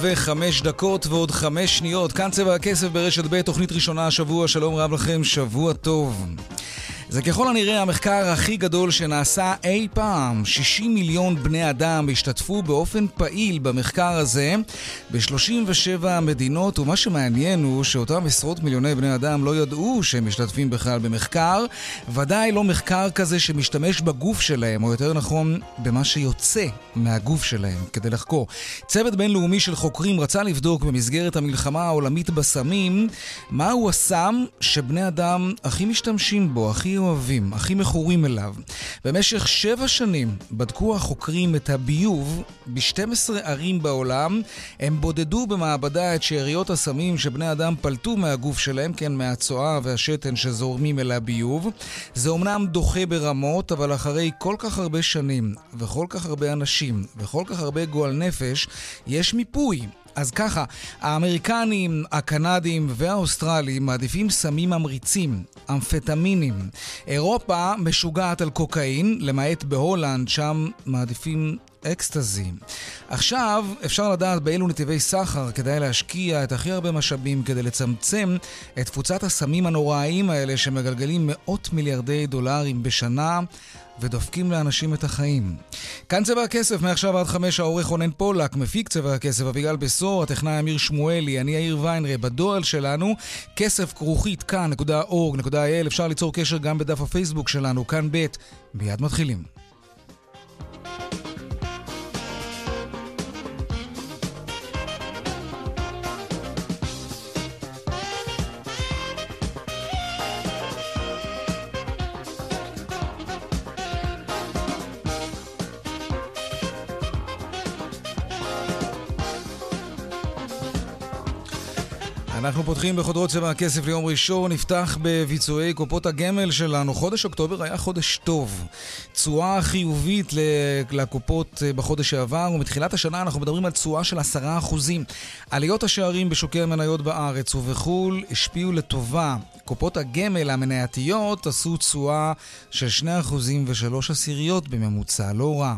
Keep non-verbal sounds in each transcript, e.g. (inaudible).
וחמש דקות ועוד חמש שניות. כאן צבע הכסף ברשת ב', תוכנית ראשונה השבוע. שלום רב לכם, שבוע טוב. זה ככל הנראה המחקר הכי גדול שנעשה אי פעם. 60 מיליון בני אדם השתתפו באופן פעיל במחקר הזה ב-37 מדינות, ומה שמעניין הוא שאותם עשרות מיליוני בני אדם לא ידעו שהם משתתפים בכלל במחקר, ודאי לא מחקר כזה שמשתמש בגוף שלהם, או יותר נכון, במה שיוצא מהגוף שלהם כדי לחקור. צוות בינלאומי של חוקרים רצה לבדוק במסגרת המלחמה העולמית בסמים, מהו הסם שבני אדם הכי משתמשים בו, הכי אוהבים, הכי מכורים אליו. במשך שבע שנים בדקו החוקרים את הביוב ב-12 ערים בעולם. הם בודדו במעבדה את שאריות הסמים שבני אדם פלטו מהגוף שלהם, כן, מהצואה והשתן שזורמים אל הביוב. זה אומנם דוחה ברמות, אבל אחרי כל כך הרבה שנים וכל כך הרבה אנשים וכל כך הרבה גועל נפש, יש מיפוי. אז ככה, האמריקנים, הקנדים והאוסטרלים מעדיפים סמים ממריצים, אמפטמינים. אירופה משוגעת על קוקאין, למעט בהולנד, שם מעדיפים אקסטזי. עכשיו אפשר לדעת באילו נתיבי סחר כדאי להשקיע את הכי הרבה משאבים כדי לצמצם את תפוצת הסמים הנוראיים האלה שמגלגלים מאות מיליארדי דולרים בשנה ודופקים לאנשים את החיים. כאן צבע הכסף, מעכשיו עד חמש העורך רונן פולק, מפיק צבע הכסף אביגל בשור, הטכנאי אמיר שמואלי, אני יאיר ויינרי, בדואל שלנו, כסף כרוכית כאן.org.il, אפשר ליצור קשר גם בדף הפייסבוק שלנו, כאן ב', מיד מתחילים. אנחנו פותחים בחודרות צבע הכסף ליום ראשון, נפתח בביצועי קופות הגמל שלנו. חודש אוקטובר היה חודש טוב. תשואה חיובית לקופות אה, בחודש שעבר, ומתחילת השנה אנחנו מדברים על תשואה של עשרה אחוזים. עליות השערים בשוקי המניות בארץ ובחו"ל השפיעו לטובה. קופות הגמל המנייתיות עשו תשואה של שני אחוזים ושלוש עשיריות בממוצע, לא רע.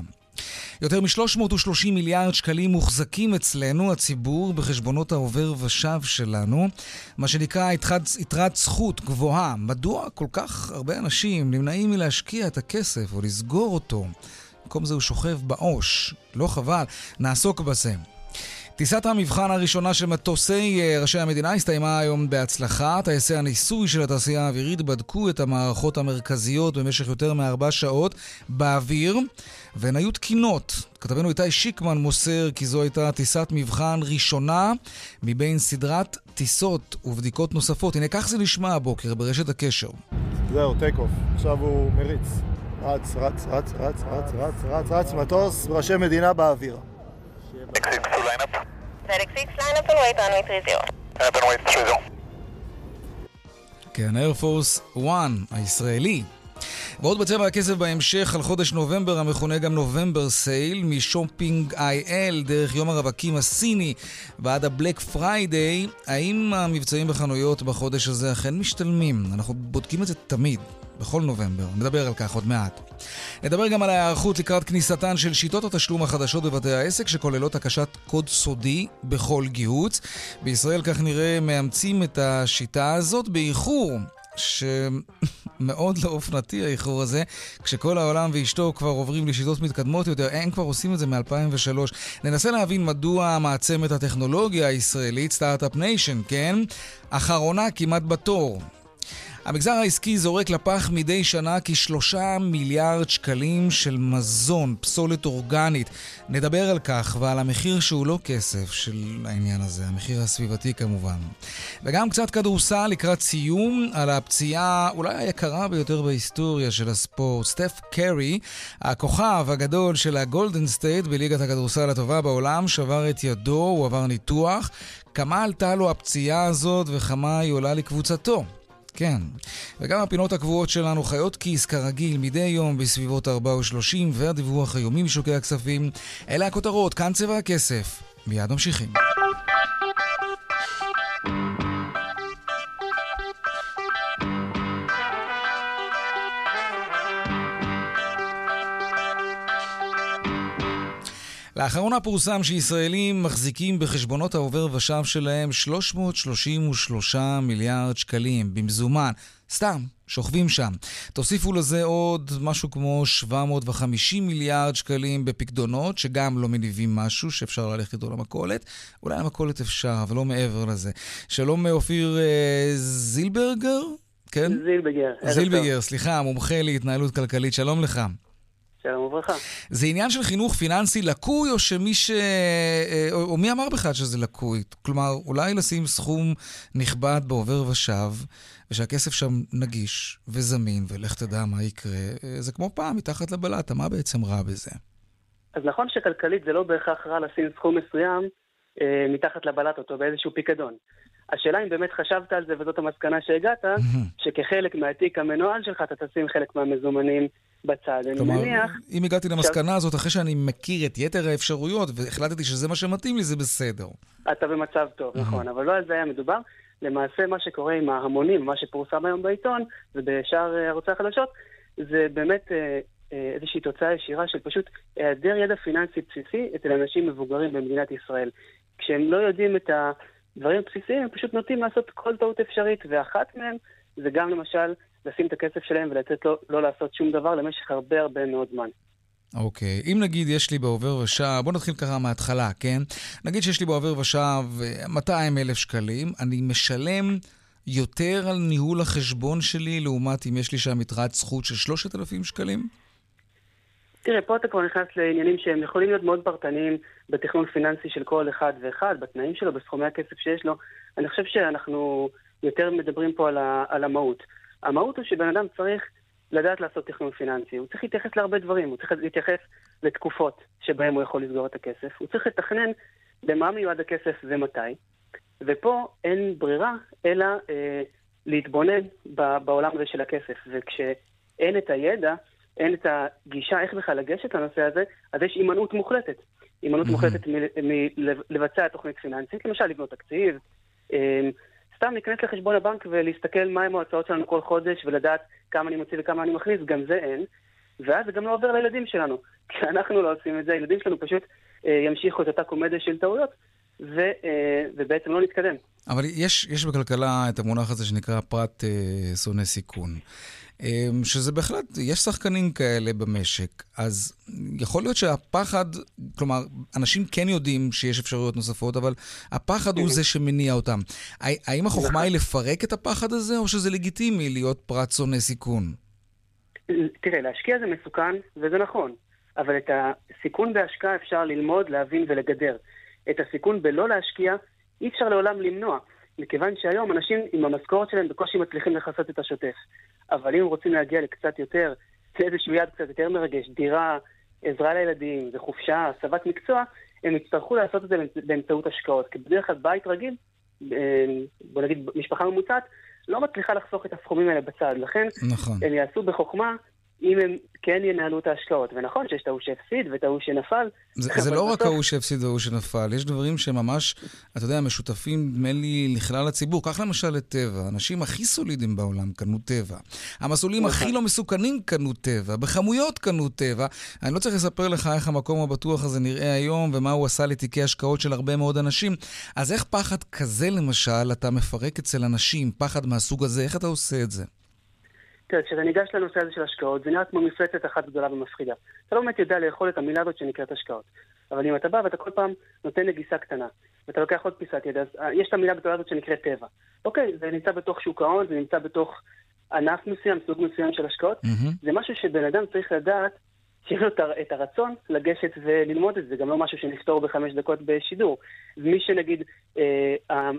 יותר מ-330 מיליארד שקלים מוחזקים אצלנו, הציבור, בחשבונות העובר ושב שלנו, מה שנקרא יתרת זכות גבוהה. מדוע כל כך הרבה אנשים נמנעים מלהשקיע את הכסף או לסגור אותו? במקום זה הוא שוכב בעו"ש. לא חבל, נעסוק בזה. טיסת המבחן הראשונה של מטוסי אה, ראשי המדינה הסתיימה היום בהצלחה. טייסי הניסוי של התעשייה האווירית בדקו את המערכות המרכזיות במשך יותר מארבע שעות באוויר, והן היו תקינות. כתבנו איתי שיקמן מוסר כי זו הייתה טיסת מבחן ראשונה מבין סדרת טיסות ובדיקות נוספות. הנה כך זה נשמע הבוקר ברשת הקשר. זהו, take off. עכשיו הוא מריץ. רץ, רץ, רץ, רץ, רץ, רץ, רץ, רץ, מטוס, ראשי מדינה באוויר. 6, line up and wait runway 30. כן, Air Force 1 הישראלי ועוד בצבע הכסף בהמשך על חודש נובמבר המכונה גם נובמבר sale מ Shopping IL דרך יום הרווקים הסיני ועד ה Black Friday האם המבצעים בחנויות בחודש הזה אכן משתלמים? אנחנו בודקים את זה תמיד בכל נובמבר, נדבר על כך עוד מעט. נדבר גם על ההיערכות לקראת כניסתן של שיטות התשלום החדשות בבתי העסק שכוללות הקשת קוד סודי בכל גיהוץ. בישראל כך נראה מאמצים את השיטה הזאת באיחור. (laughs) שמאוד לא אופנתי האיחור הזה, כשכל העולם ואשתו כבר עוברים לשיטות מתקדמות יותר, הם כבר עושים את זה מ-2003. ננסה להבין מדוע מעצמת הטכנולוגיה הישראלית, Start-Up Nation, כן? אחרונה כמעט בתור. המגזר העסקי זורק לפח מדי שנה כשלושה מיליארד שקלים של מזון, פסולת אורגנית. נדבר על כך ועל המחיר שהוא לא כסף של העניין הזה, המחיר הסביבתי כמובן. וגם קצת כדורסל לקראת סיום על הפציעה אולי היקרה ביותר בהיסטוריה של הספורט. סטף קרי, הכוכב הגדול של הגולדן סטייט בליגת הכדורסל הטובה בעולם, שבר את ידו, הוא עבר ניתוח. כמה עלתה לו הפציעה הזאת וכמה היא עולה לקבוצתו? כן. וגם הפינות הקבועות שלנו חיות כיס כרגיל מדי יום בסביבות 4 ו-30 והדיווח היומי משוקי הכספים. אלה הכותרות, כאן צבע הכסף. מיד ממשיכים. לאחרונה פורסם שישראלים מחזיקים בחשבונות העובר ושב שלהם 333 מיליארד שקלים במזומן. סתם, שוכבים שם. תוסיפו לזה עוד משהו כמו 750 מיליארד שקלים בפקדונות, שגם לא מניבים משהו שאפשר ללכת איתו למכולת. אולי למכולת אפשר, אבל לא מעבר לזה. שלום אופיר אה, זילברגר? כן? זילבגר. זילבגר, סליחה, מומחה להתנהלות כלכלית. שלום לך. שלום וברכה. זה עניין של חינוך פיננסי לקוי, או שמי ש... אה, או, או מי אמר בכלל שזה לקוי? כלומר, אולי לשים סכום נכבד בעובר ושב, ושהכסף שם נגיש וזמין, ולך תדע מה יקרה. אה, זה כמו פעם, מתחת לבלטה, מה בעצם רע בזה? אז נכון שכלכלית זה לא בהכרח רע לשים סכום מסוים אה, מתחת לבלטות או באיזשהו פיקדון. השאלה אם באמת חשבת על זה וזאת המסקנה שהגעת, שכחלק מהתיק המנוהל שלך אתה תשים חלק מהמזומנים בצד. כלומר, אני מניח... אם הגעתי למסקנה הזאת אחרי שאני מכיר את יתר האפשרויות והחלטתי שזה מה שמתאים לי, זה בסדר. אתה במצב טוב, נכון, אבל לא על זה היה מדובר. למעשה מה שקורה עם ההמונים, מה שפורסם היום בעיתון ובשאר אה, ערוצי החדשות, זה באמת אה, אה, איזושהי תוצאה ישירה של פשוט היעדר ידע פיננסי בסיסי אצל אנשים מבוגרים במדינת ישראל. כשהם לא יודעים את הדברים הבסיסיים, הם פשוט נוטים לעשות כל טעות אפשרית, ואחת מהן זה גם למשל לשים את הכסף שלהם ולתת לו לא לעשות שום דבר למשך הרבה הרבה מאוד זמן. אוקיי, okay. אם נגיד יש לי בעובר ושב, בוא נתחיל ככה מההתחלה, כן? נגיד שיש לי בעובר ושב 200 אלף שקלים, אני משלם יותר על ניהול החשבון שלי לעומת אם יש לי שם יתרת זכות של 3,000 שקלים? תראה, פה אתה כבר נכנס לעניינים שהם יכולים להיות מאוד פרטניים בתכנון פיננסי של כל אחד ואחד, בתנאים שלו, בסכומי הכסף שיש לו. אני חושב שאנחנו יותר מדברים פה על, ה, על המהות. המהות הוא שבן אדם צריך לדעת לעשות תכנון פיננסי. הוא צריך להתייחס להרבה דברים, הוא צריך להתייחס לתקופות שבהן הוא יכול לסגור את הכסף, הוא צריך לתכנן למה מיועד הכסף ומתי, ופה אין ברירה אלא אה, להתבונן ב, בעולם הזה של הכסף. וכשאין את הידע, אין את הגישה איך בכלל לגשת לנושא הזה, אז יש הימנעות מוחלטת. הימנעות מוחלטת מלבצע תוכנית פיננסית, למשל לבנות תקציב, אה, סתם להיכנס לחשבון הבנק ולהסתכל מהם ההוצאות שלנו כל חודש ולדעת כמה אני מוציא וכמה אני מכניס, גם זה אין. ואז זה גם לא עובר לילדים שלנו. (laughs) כי אנחנו לא עושים את זה, הילדים שלנו פשוט אה, ימשיכו את אותה קומדיה של טעויות, ו, אה, ובעצם לא נתקדם. אבל יש, יש בכלכלה את המונח הזה שנקרא פרט אה, שונא סיכון. אמ, שזה בהחלט, יש שחקנים כאלה במשק, אז יכול להיות שהפחד, כלומר, אנשים כן יודעים שיש אפשרויות נוספות, אבל הפחד הוא זה שמניע אותם. האם החוכמה היא לפרק את הפחד הזה, או שזה לגיטימי להיות פרט שונא סיכון? תראה, להשקיע זה מסוכן, וזה נכון, אבל את הסיכון בהשקעה אפשר ללמוד, להבין ולגדר. את הסיכון בלא להשקיע אי אפשר לעולם למנוע. מכיוון שהיום אנשים עם המשכורת שלהם בקושי מצליחים לכסות את השוטף. אבל אם רוצים להגיע לקצת יותר, לאיזשהו יעד קצת יותר מרגש, דירה, עזרה לילדים, וחופשה, הסבת מקצוע, הם יצטרכו לעשות את זה באמצעות השקעות. כי בדרך כלל בית רגיל, אה, בוא נגיד משפחה ממוצעת, לא מצליחה לחסוך את הסכומים האלה בצד. לכן, נכון. הם יעשו בחוכמה אם הם כן ינהלו את ההשקעות. ונכון שיש את ההוא שהפסיד ואת ההוא שנפל. זה, זה לא בסוף... רק ההוא שהפסיד וההוא שנפל, יש דברים שממש, אתה יודע, משותפים, נדמה לי, לכלל הציבור. קח למשל את טבע, האנשים הכי סולידיים בעולם קנו טבע. המסלולים הכי נכון. לא מסוכנים קנו טבע, בכמויות קנו טבע. אני לא צריך לספר לך איך המקום הבטוח הזה נראה היום ומה הוא עשה לתיקי השקעות של הרבה מאוד אנשים. אז איך פחד כזה, למשל, אתה מפרק אצל אנשים, פחד מהסוג הזה, איך אתה עושה את זה? תראה, כשאתה ניגש לנושא הזה של השקעות, זה נראה כמו מפלצת אחת גדולה ומפחידה. אתה לא באמת יודע לאכול את המילה הזאת שנקראת השקעות. אבל אם אתה בא ואתה כל פעם נותן נגיסה קטנה, ואתה לוקח עוד פיסת ידע, אז אה, יש את המילה הגדולה הזאת שנקראת טבע. אוקיי, זה נמצא בתוך שוק ההון, זה נמצא בתוך ענף מסוים, סוג מסוים של השקעות, מהמם. זה משהו שבן אדם צריך לדעת שיש לו את הר- את הרצון לגשת וללמוד את זה, גם לא משהו שנפתור בחמש דקות בשידור. מי שנגיד אה,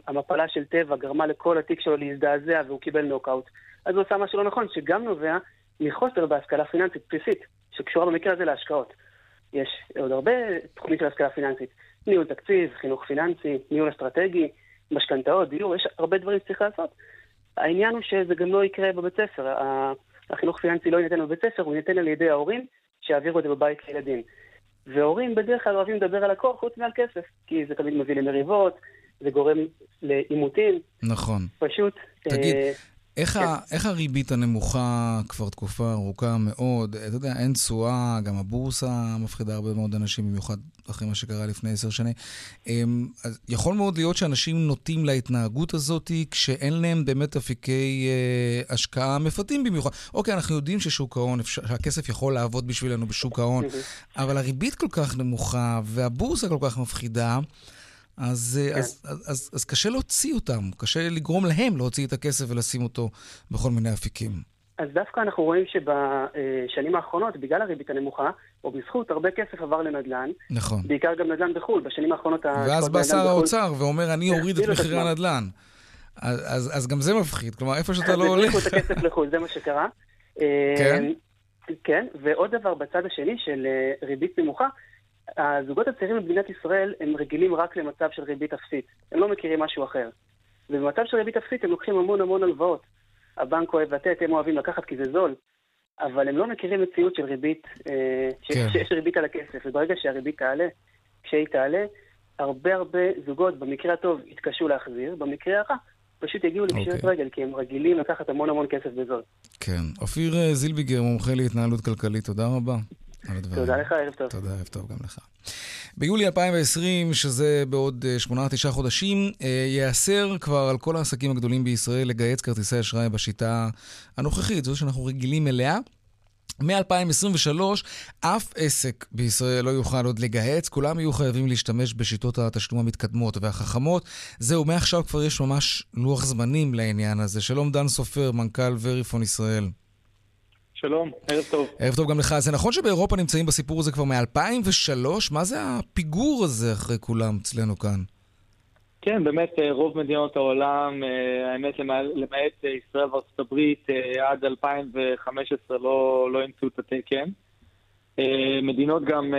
המפלה של טבע גרמה לכל התיק שלו להזדעזע והוא קיבל נוקאוט, אז הוא עשה משהו לא נכון, שגם נובע מחוסר בהשכלה פיננסית בסיסית, שקשורה במקרה הזה להשקעות. יש עוד הרבה תחומים של השכלה פיננסית. ניהול תקציב, חינוך פיננסי, ניהול אסטרטגי, משכנתאות, דיור, יש הרבה דברים שצריך לעשות. העניין הוא שזה גם לא יקרה בבית ספר. החינוך פיננסי לא יינתן בבית ספר, הוא יינתן על ידי ההורים שיעבירו את זה בבית לילדים. והורים בדרך כלל אוהבים לדבר על הכל חוץ מעל כסף, כי זה תמיד מביא למריבות, זה גורם לעימותים, נכון. פשוט... תגיד, אה, איך, כן. ה, איך הריבית הנמוכה כבר תקופה ארוכה מאוד? אתה יודע, אין תשואה, גם הבורסה מפחידה הרבה מאוד אנשים, במיוחד אחרי מה שקרה לפני עשר שנים. אמ, אז יכול מאוד להיות שאנשים נוטים להתנהגות הזאת כשאין להם באמת אפיקי אה, השקעה מפתים במיוחד. אוקיי, אנחנו יודעים ששוק ההון, אפשר- שהכסף יכול לעבוד בשבילנו בשוק ההון, אבל הריבית כל כך נמוכה והבורסה כל כך מפחידה. אז, כן. כן. אז, אז, אז, אז קשה להוציא אותם, קשה לגרום להם להוציא את הכסף ולשים אותו בכל מיני אפיקים. אז דווקא אנחנו רואים שבשנים האחרונות, בגלל הריבית הנמוכה, או בזכות, הרבה כסף עבר לנדל"ן, נכון. בעיקר גם נדל"ן בחו"ל. בשנים האחרונות... ואז בא בנדל"ן שר בחו"ל- האוצר ואומר, אני אוריד את הכפילו את מחירי. הנדל"ן. אז, אז, אז גם זה מפחיד, כלומר, איפה שאתה אז לא הולך... הבריחו את הכסף לחו"ל, זה מה שקרה. כן? אה, כן, ועוד דבר בצד השני של אה, ריבית נמוכה, הזוגות הצעירים במדינת ישראל הם רגילים רק למצב של ריבית אפסית. הם לא מכירים משהו אחר. ובמצב של ריבית אפסית הם לוקחים המון המון הלוואות. הבנק אוהב לתת, הם אוהבים לקחת כי זה זול. אבל הם לא מכירים מציאות של ריבית, אה, כן. שיש ריבית על הכסף. וברגע שהריבית תעלה, כשהיא תעלה, הרבה הרבה זוגות, במקרה הטוב, יתקשו להחזיר, במקרה הרע, פשוט יגיעו לפשיטת אוקיי. רגל, כי הם רגילים לקחת המון המון כסף בזול. כן. אופיר אה, זילביגר, מומחה להתנהלות כלכלית, תודה רבה על הדברים. תודה לך, ערב טוב. תודה, ערב טוב גם לך. ביולי 2020, שזה בעוד אה, שמונה, תשעה חודשים, אה, ייאסר כבר על כל העסקים הגדולים בישראל לגייס כרטיסי אשראי בשיטה הנוכחית, זו שאנחנו רגילים אליה. מ-2023, אף עסק בישראל לא יוכל עוד לגהץ, כולם יהיו חייבים להשתמש בשיטות התשלום המתקדמות והחכמות. זהו, מעכשיו כבר יש ממש לוח זמנים לעניין הזה. שלום דן סופר, מנכ"ל וריפון ישראל. שלום, ערב טוב. ערב טוב גם לך. זה נכון שבאירופה נמצאים בסיפור הזה כבר מ-2003? מה זה הפיגור הזה אחרי כולם אצלנו כאן? כן, באמת אה, רוב מדינות העולם, אה, האמת למעט, אה, ישראל וארצות הברית, עד 2015 לא, לא אימצו את התקן. מדינות גם,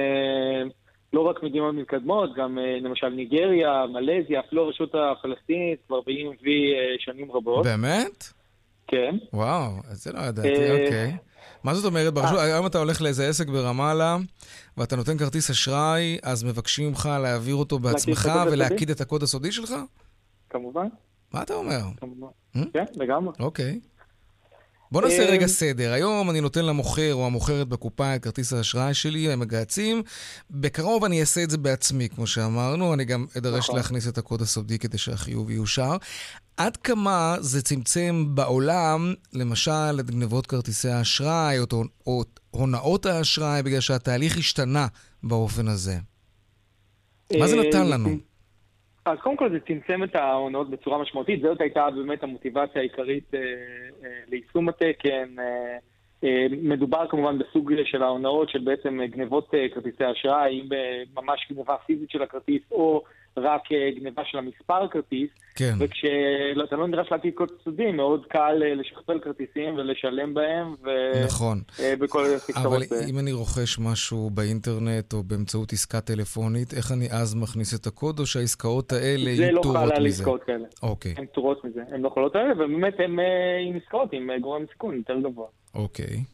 לא רק מדינות מתקדמות, גם למשל ניגריה, מלזיה, אפילו הרשות הפלסטינית כבר ב-EMV שנים רבות. באמת? כן. וואו, זה לא ידעתי, אוקיי. מה זאת אומרת? ברשות, היום אתה הולך לאיזה עסק ברמאללה, ואתה נותן כרטיס אשראי, אז מבקשים ממך להעביר אותו בעצמך? ולהקיד את הקוד הסודי שלך? כמובן, מה אתה אומר? כמובן. Hmm? כן, לגמרי. אוקיי. בוא נעשה אה, רגע סדר. היום אני נותן למוכר או המוכרת בקופה את כרטיס האשראי שלי, הם מגהצים. בקרוב אני אעשה את זה בעצמי, כמו שאמרנו. אני גם אדרש נכון. להכניס את הקוד הסודי כדי שהחיוב יאושר. עד כמה זה צמצם בעולם, למשל, את גנבות כרטיסי האשראי או, או הונאות האשראי, בגלל שהתהליך השתנה באופן הזה? מה זה אה, נתן לנו? אז קודם כל זה צמצם את ההונאות בצורה משמעותית, זאת הייתה באמת המוטיבציה העיקרית אה, אה, ליישום התקן. אה, מדובר כמובן בסוג של ההונאות של בעצם גנבות כרטיסי אשראי, אם ממש גנבה פיזית של הכרטיס או רק אה, גנבה של המספר כרטיס, כן. וכשאתה לא נדרש להטיל קוד סודי, מאוד קל אה, לשכפל כרטיסים ולשלם בהם, נכון. ובכל אבל פקטורות. אם אני רוכש משהו באינטרנט או באמצעות עסקה טלפונית, איך אני אז מכניס את הקוד, או שהעסקאות האלה זה יהיו לא פטורות חל על מזה? עסקאות כאלה. אוקיי, הן פטורות מזה, הן לא יכולות האלה, ובאמת הן אה, עם עסקאות עם אה, גורם סיכון יותר גבוה. אוקיי.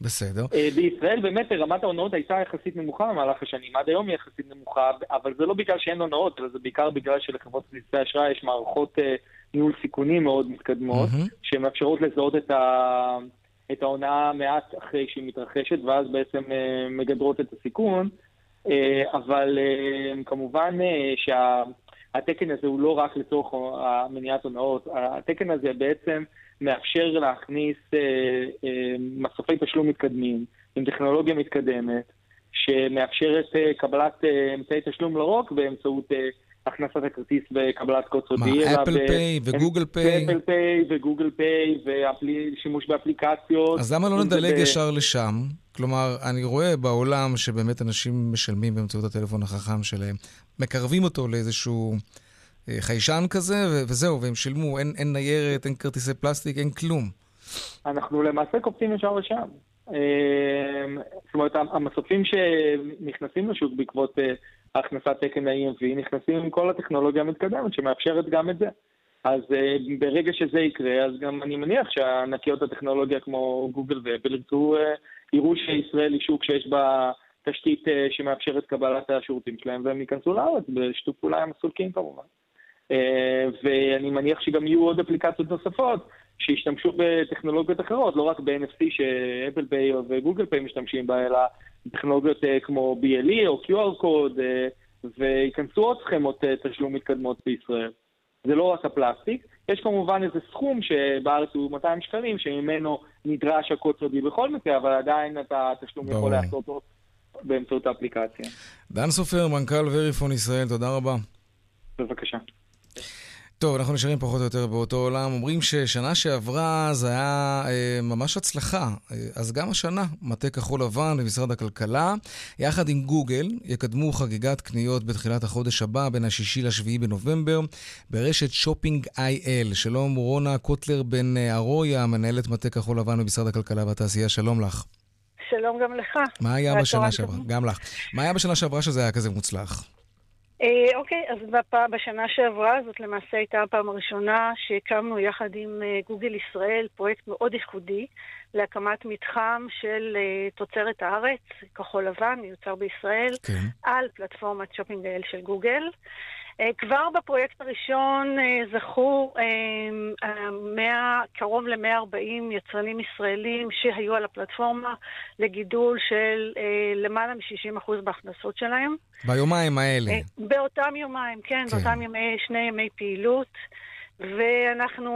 בסדר. אה, בישראל באמת רמת ההונאות הייתה יחסית נמוכה במהלך השנים, עד היום היא יחסית נמוכה, אבל זה לא בגלל שאין הונאות, אלא זה בעיקר בגלל שלחברות כרטיסי אשראי יש מערכות אה, ניהול סיכונים מאוד מתקדמות, מהמם. שמאפשרות לזהות את, ה... את ההונאה מעט אחרי שהיא מתרחשת, ואז בעצם אה, מגדרות את הסיכון, אבל כמובן שהתקן הזה הוא לא רק לצורך מניעת הונאות, התקן הזה בעצם מאפשר להכניס אה, אה, מסופי תשלום מתקדמים עם טכנולוגיה מתקדמת, שמאפשרת אה, קבלת אה, אמצעי תשלום לא רק באמצעות אה, הכנסת הכרטיס וקבלת קוד מה, סודי. אלא אפל פיי וגוגל פיי? אפל פיי וגוגל פיי ושימוש באפליקציות. אז למה לא נדלג ישר לשם? כלומר, אני רואה בעולם שבאמת אנשים משלמים באמצעות הטלפון החכם שלהם, מקרבים אותו לאיזשהו חיישן כזה, וזהו, והם שילמו, אין, אין ניירת, אין כרטיסי פלסטיק, אין כלום. אנחנו למעשה קופצים ישר לשם. אה, זאת אומרת, המסופים שנכנסים לשוק בעקבות אה, הכנסת תקן ה-EMV נכנסים עם כל הטכנולוגיה המתקדמת שמאפשרת גם את זה. אז אה, ברגע שזה יקרה, אז גם אני מניח שענקיות הטכנולוגיה כמו גוגל ואפל ירצו, אה, יראו שישראל היא שוק שיש בה תשתית אה, שמאפשרת קבלת השירותים שלהם, והם ייכנסו לארץ בשיתוף פעולה עם הסולקים כמובן. אה, ואני מניח שגם יהיו עוד אפליקציות נוספות שישתמשו בטכנולוגיות אחרות, לא רק ב-NFC שאפל פיי וגוגל פיי משתמשים בה, אלא טכנולוגיות אה, כמו BLE או QR קוד, אה, וייכנסו עוד סכמות תשלום מתקדמות בישראל. זה לא רק הפלסטיק, יש כמובן איזה סכום שבארץ הוא 200 שקלים, שממנו נדרש הקוד סודי בכל מקרה, אבל עדיין אתה התשלום יכול. לעשות אותו באמצעות האפליקציה. דן סופר, מנכ"ל Verifone ישראל, תודה רבה. בבקשה. טוב, אנחנו נשארים פחות או יותר באותו עולם. אומרים ששנה שעברה זה היה אה, ממש הצלחה. אה, אז גם השנה, מטה כחול לבן במשרד הכלכלה, יחד עם גוגל, יקדמו חגיגת קניות בתחילת החודש הבא, בין השישי לשביעי בנובמבר, ברשת Shopping IL. שלום, רונה קוטלר בן אה, ארויה, מנהלת מטה כחול לבן במשרד הכלכלה והתעשייה, שלום לך. שלום גם לך. מה היה בשנה שעברה? גם לך. מה היה בשנה שעברה שזה היה כזה מוצלח? אה, אוקיי, אז בפ... בשנה שעברה, זאת למעשה הייתה הפעם הראשונה שהקמנו יחד עם אה, גוגל ישראל פרויקט מאוד ייחודי להקמת מתחם של אה, תוצרת הארץ, כחול לבן, מיוצר בישראל, כן. על פלטפורמת Shopping IL של גוגל. אה, כבר בפרויקט הראשון אה, זכו אה, 100, קרוב ל-140 יצרנים ישראלים שהיו על הפלטפורמה לגידול של למעלה מ-60% בהכנסות שלהם. ביומיים האלה. באותם יומיים, כן, כן. באותם ימי, שני ימי פעילות. ואנחנו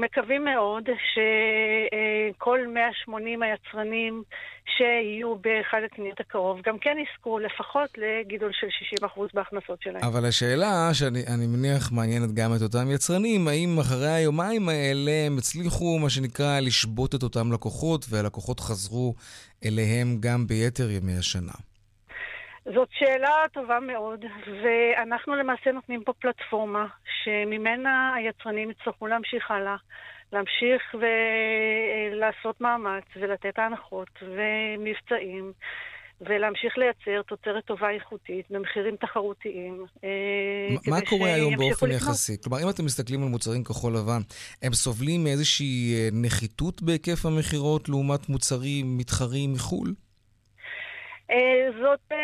מקווים מאוד שכל 180 היצרנים שיהיו באחד הקניות הקרוב גם כן יזכו לפחות לגידול של 60% בהכנסות שלהם. אבל השאלה שאני אני מניח מעניינת גם את אותם יצרנים, האם אחרי היומיים האלה הם הצליחו, מה שנקרא, לשבות את אותם לקוחות, והלקוחות חזרו אליהם גם ביתר ימי השנה? זאת שאלה טובה מאוד, ואנחנו למעשה נותנים פה פלטפורמה שממנה היצרנים יצטרכו להמשיך הלאה, להמשיך ולעשות מאמץ ולתת הנחות ומבצעים. ולהמשיך לייצר תוצרת טובה איכותית במחירים תחרותיים. אה, מה- קורה היום באופן לקנות. יחסי? כלומר, אם אתם מסתכלים על מוצרים כחול לבן, הם סובלים מאיזושהי אה, נחיתות בהיקף המכירות לעומת מוצרים מתחרים מחו"ל? אה, זאת, אה,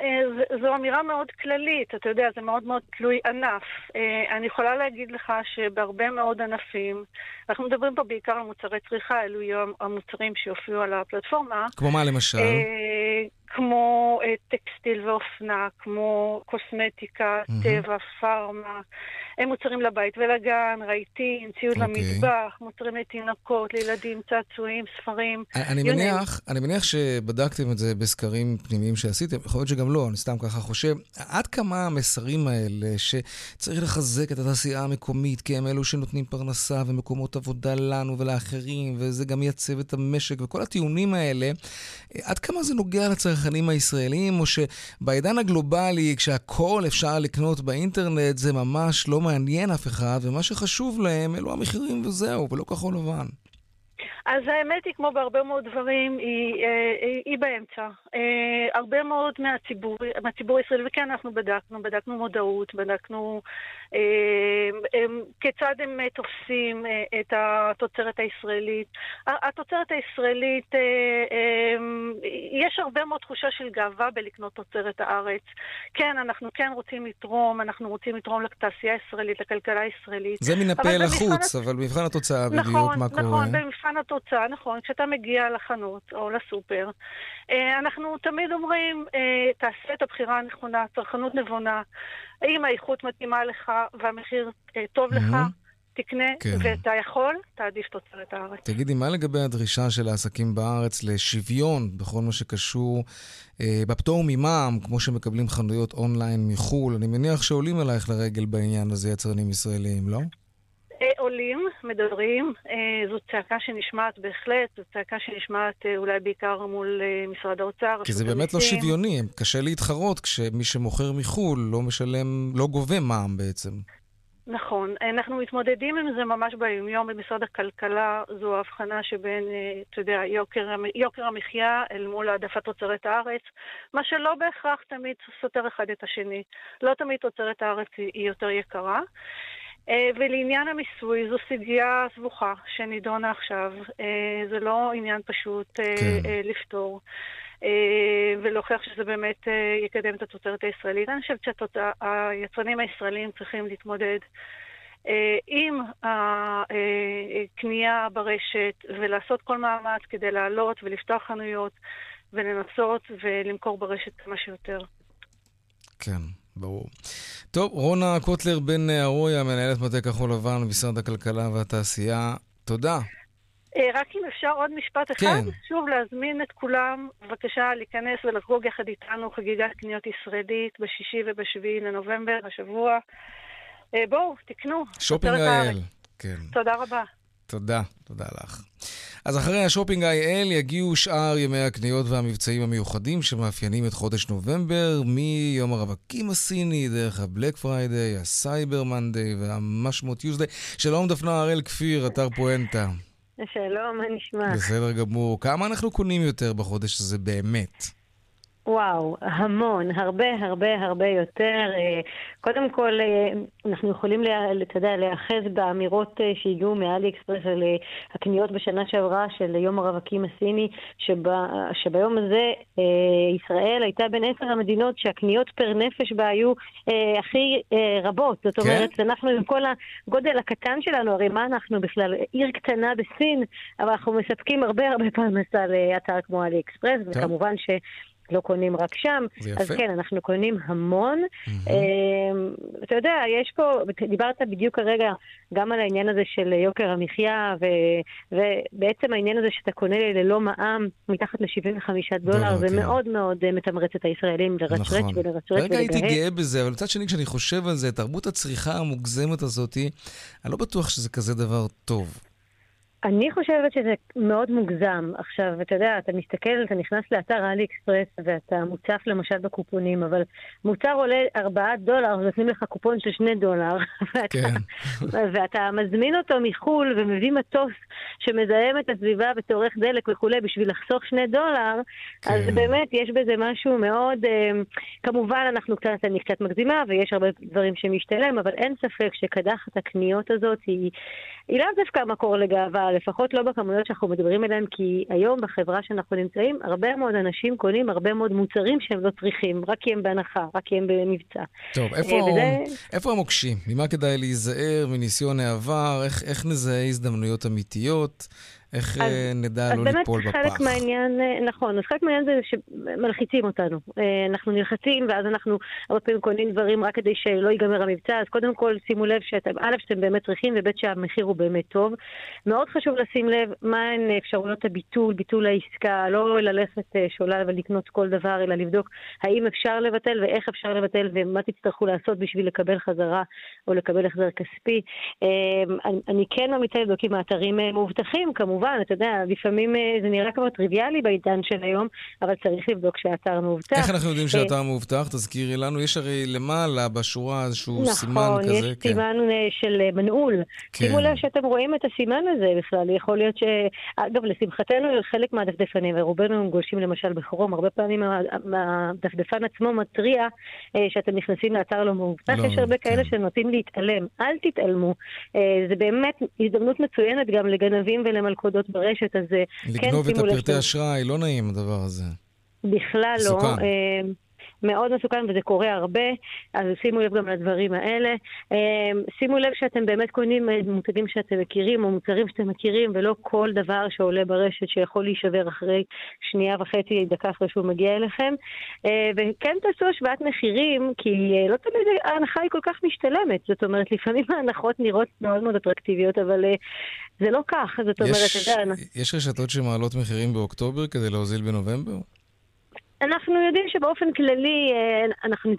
אה, זו אמירה מאוד כללית, אתה יודע, זה מאוד מאוד תלוי ענף. אני יכולה להגיד לך שבהרבה מאוד ענפים, אנחנו מדברים פה בעיקר על מוצרי צריכה, אלו יהיו המוצרים שיופיעו על הפלטפורמה. כמו מה למשל? אה, כמו אה, טקסטיל ואופנה, כמו קוסמטיקה, מהמם. טבע, פארמה, הם מוצרים לבית ולגן, רהיטים, ציוד אוקיי. למטבח, מוצרים לתינוקות, לילדים, צעצועים, ספרים. אני you name מניח, אני מניח שבדקתם את זה בסקרים פנימיים שעשיתם, יכול להיות שגם לא, אני סתם ככה חושב. עד כמה המסרים האלה שצריך לחזק את התעשייה המקומית, כי הם אלו שנותנים פרנסה ומקומות עבודה לנו ולאחרים, וזה גם מייצב את המשק, וכל הטיעונים האלה, עד כמה זה נוגע לצרכנים הישראלים, או שבעידן הגלובלי, כשהכול אפשר לקנות באינטרנט, זה ממש לא מעניין אף אחד, ומה שחשוב להם אלו המחירים וזהו, ולא כחול לבן. אז האמת היא, כמו בהרבה מאוד דברים, היא, אה, היא, היא באמצע. אה, הרבה מאוד מהציבור, מהציבור הישראלי, וכן, אנחנו בדקנו, בדקנו מודעות, בדקנו אה, כיצד הם אה, תופסים אה, את התוצרת הישראלית. התוצרת הישראלית, יש הרבה מאוד תחושה של גאווה בלקנות תוצרת הארץ. כן, אנחנו כן רוצים לתרום, אנחנו רוצים לתרום לתעשייה הישראלית, לכלכלה הישראלית. זה מן הפה לחוץ, אבל במבחן התוצאה בדיוק, נכון, מה קורה? נכון, במבחן התוצאה, נכון. כשאתה מגיע לחנות או לסופר, אנחנו תמיד אומרים, תעשה את הבחירה הנכונה, צרכנות נבונה. האם האיכות מתאימה לך והמחיר אה, טוב לך? מהמם. תקנה, כן. ואתה יכול, תעדיף תוצרת הארץ. תגידי, מה לגבי הדרישה של העסקים בארץ לשוויון בכל מה שקשור אה, בפטור ממע"מ, כמו שמקבלים חנויות אונליין מחו"ל? אני מניח שעולים עלייך לרגל בעניין הזה יצרנים ישראלים, לא? אה, עולים, מדברים, אה, זו צעקה שנשמעת בהחלט, זו צעקה שנשמעת אה, אולי בעיקר מול משרד האוצר, כי זה באמת לא. שוויוני, קשה להתחרות כשמי שמוכר מחו"ל לא משלם, לא גובה מע"מ בעצם. נכון. אנחנו מתמודדים עם זה ממש ביומיום במשרד הכלכלה. זו ההבחנה שבין, אתה יודע, יוקר, יוקר המחיה אל מול העדפת תוצרת הארץ, מה שלא בהכרח תמיד סותר אחד את השני. לא תמיד תוצרת הארץ היא יותר יקרה. אה, ולעניין המיסוי, זו סוגיה סבוכה שנידונה עכשיו. אה, זה לא עניין פשוט אה, כן. לפתור. ולהוכיח שזה באמת יקדם את התוצרת הישראלית. אני חושבת שהיצרנים הישראלים צריכים להתמודד עם הקנייה ברשת ולעשות כל מאמץ כדי לעלות ולפתוח חנויות ולנסות ולמכור ברשת כמה שיותר. כן, ברור. טוב, רונה קוטלר בן ארויה, מנהלת מטה כחול לבן במשרד הכלכלה והתעשייה, תודה. אה, רק אם אפשר עוד משפט אחד, כן. שוב להזמין את כולם, בבקשה להיכנס ולחגוג יחד איתנו חגיגת קניות ישראלית בשישי ובשביעי לנובמבר השבוע. אה, בואו, תקנו. שופינג. IL. כן, תודה רבה. תודה, תודה לך. אז אחרי ה Shopping IL יגיעו שאר ימי הקניות והמבצעים המיוחדים שמאפיינים את חודש נובמבר, מיום הרווקים הסיני, דרך ה Black Friday, ה Cyber Monday והמה שמו Tuesday. שלום דפנה הראל כפיר, אתר פואנטה. שלום, מה נשמע? בסדר גמור. כמה אנחנו קונים יותר בחודש הזה באמת? וואו, המון, הרבה הרבה הרבה יותר. אה, קודם כל, אה, אנחנו יכולים, אתה יודע, להיאחז באמירות אה, שהגיעו מאלי אקספרס על הקניות בשנה שעברה של יום הרווקים הסיני, שבה, שביום הזה ישראל הייתה בין עשר המדינות שהקניות פר נפש בה היו הכי רבות. זאת כן? אומרת, אנחנו עם כל הגודל הקטן שלנו, הרי מה אנחנו בכלל? עיר קטנה בסין, אבל אנחנו מספקים הרבה הרבה פרנסה לאתר כמו אלי אקספרס, טוב. וכמובן ש... לא קונים רק שם, אז. כן, אנחנו קונים המון. אמ, אתה יודע, יש פה, דיברת בדיוק כרגע גם על העניין הזה של יוקר המחיה, ו- ובעצם העניין הזה שאתה קונה ללא מע"מ מתחת ל-75 דולר, זה כן. מאוד מאוד אה, מתמרץ את הישראלים לרצרץ נכון. ולרצרץ רגע הייתי ולגהץ. גאה בזה, אבל מצד שני, כשאני חושב על זה, תרבות הצריכה המוגזמת הזאת, אני לא בטוח שזה כזה דבר טוב. אני חושבת שזה מאוד מוגזם. עכשיו, אתה יודע, אתה מסתכל, אתה נכנס לאתר אלי אקספרס ואתה מוצף למשל בקופונים, אבל מוצר עולה 4 דולר, נותנים לך קופון של 2 דולר. (laughs) ואתה- כן. (laughs) ואתה מזמין אותו מחו"ל ומביא מטוס שמזהם את הסביבה וצורך דלק וכולי בשביל לחסוך 2 דולר, כן. אז באמת יש בזה משהו מאוד... אה, כמובן, אנחנו קצת, אני קצת מגזימה ויש הרבה דברים שמשתלם, אבל אין ספק שקדחת הקניות הזאת היא, היא לאו דווקא מקור לגאווה, לפחות לא בכמויות שאנחנו מדברים עליהן, כי היום בחברה שאנחנו נמצאים, הרבה מאוד אנשים קונים הרבה מאוד מוצרים שהם לא צריכים, רק כי הם בהנחה, רק כי הם במבצע. טוב, איפה, אה, וזה- איפה המוקשים? ממה כדאי להיזהר מניסיון העבר? איך, איך נזהה הזדמנויות אמיתיות? איך אז- אה, נדע אז לא באמת ליפול חלק בפח? מהעניין, אה, נכון, אז חלק מהעניין זה שמלחיצים אותנו. אה, אנחנו נלחצים ואז אנחנו הרבה פעמים קונים דברים רק כדי שלא ייגמר המבצע, אז קודם כל שימו לב שאתם, א', שאתם באמת צריכים, וב', שהמחיר הוא באמת טוב. מאוד חשוב לשים לב מהן אפשרויות הביטול, ביטול העסקה, לא ללכת שולל ולקנות כל דבר, אלא לבדוק האם אפשר לבטל ואיך אפשר לבטל ומה תצטרכו לעשות בשביל לקבל חזרה או לקבל החזר כספי. אני, אני כן ממליצה לבדוק אם האתרים מאובטחים, כמובן, אתה יודע, לפעמים אה, זה נראה כבר טריוויאלי בעידן של היום, אבל צריך לבדוק שהאתר מאובטח. איך אנחנו יודעים אה, שהאתר מאובטח? תזכירי לנו. יש הרי למעלה בשורה איזשהו סימן נכון, כזה. יש כן. סימן אה, של מנעול. כן. שימו לב שאתם רואים את הסימן הזה בכלל. יכול להיות ש... אגב, לשמחתנו, חלק מהדפדפנים, ורובנו גולשים למשל בכרום, הרבה פעמים הדפדפן עצמו מתריע שאתם נכנסים לאתר לא מאובטח. לא, יש הרבה כן. כאלה שנוטים להתעלם. אל תתעלמו. זה באמת הזדמנות מצוינת גם לגנבים ולמלכודות ברשת, אז אה, כן לגנוב את שימו לב הפרטי שזה- אשראי, לא נעים הדבר הזה. בכלל לא. מסוכן. מאוד מסוכן וזה קורה הרבה, אז שימו לב גם לדברים האלה. אמ, שימו לב שאתם באמת קונים מותגים שאתם מכירים או מוצרים שאתם מכירים, ולא כל דבר שעולה ברשת שיכול להישבר אחרי שנייה וחצי, דקה אחרי שהוא מגיע אליכם. אה, וכן תעשו השוואת מחירים, כי אה, לא תמיד ההנחה היא כל כך משתלמת. זאת אומרת, לפעמים ההנחות נראות מאוד מאוד אטרקטיביות, אבל אה, זה לא כך. זאת אומרת, אתה יודע... יש רשתות שמעלות מחירים באוקטובר כדי להוזיל בנובמבר? אנחנו יודעים שבאופן כללי אה, אנחנו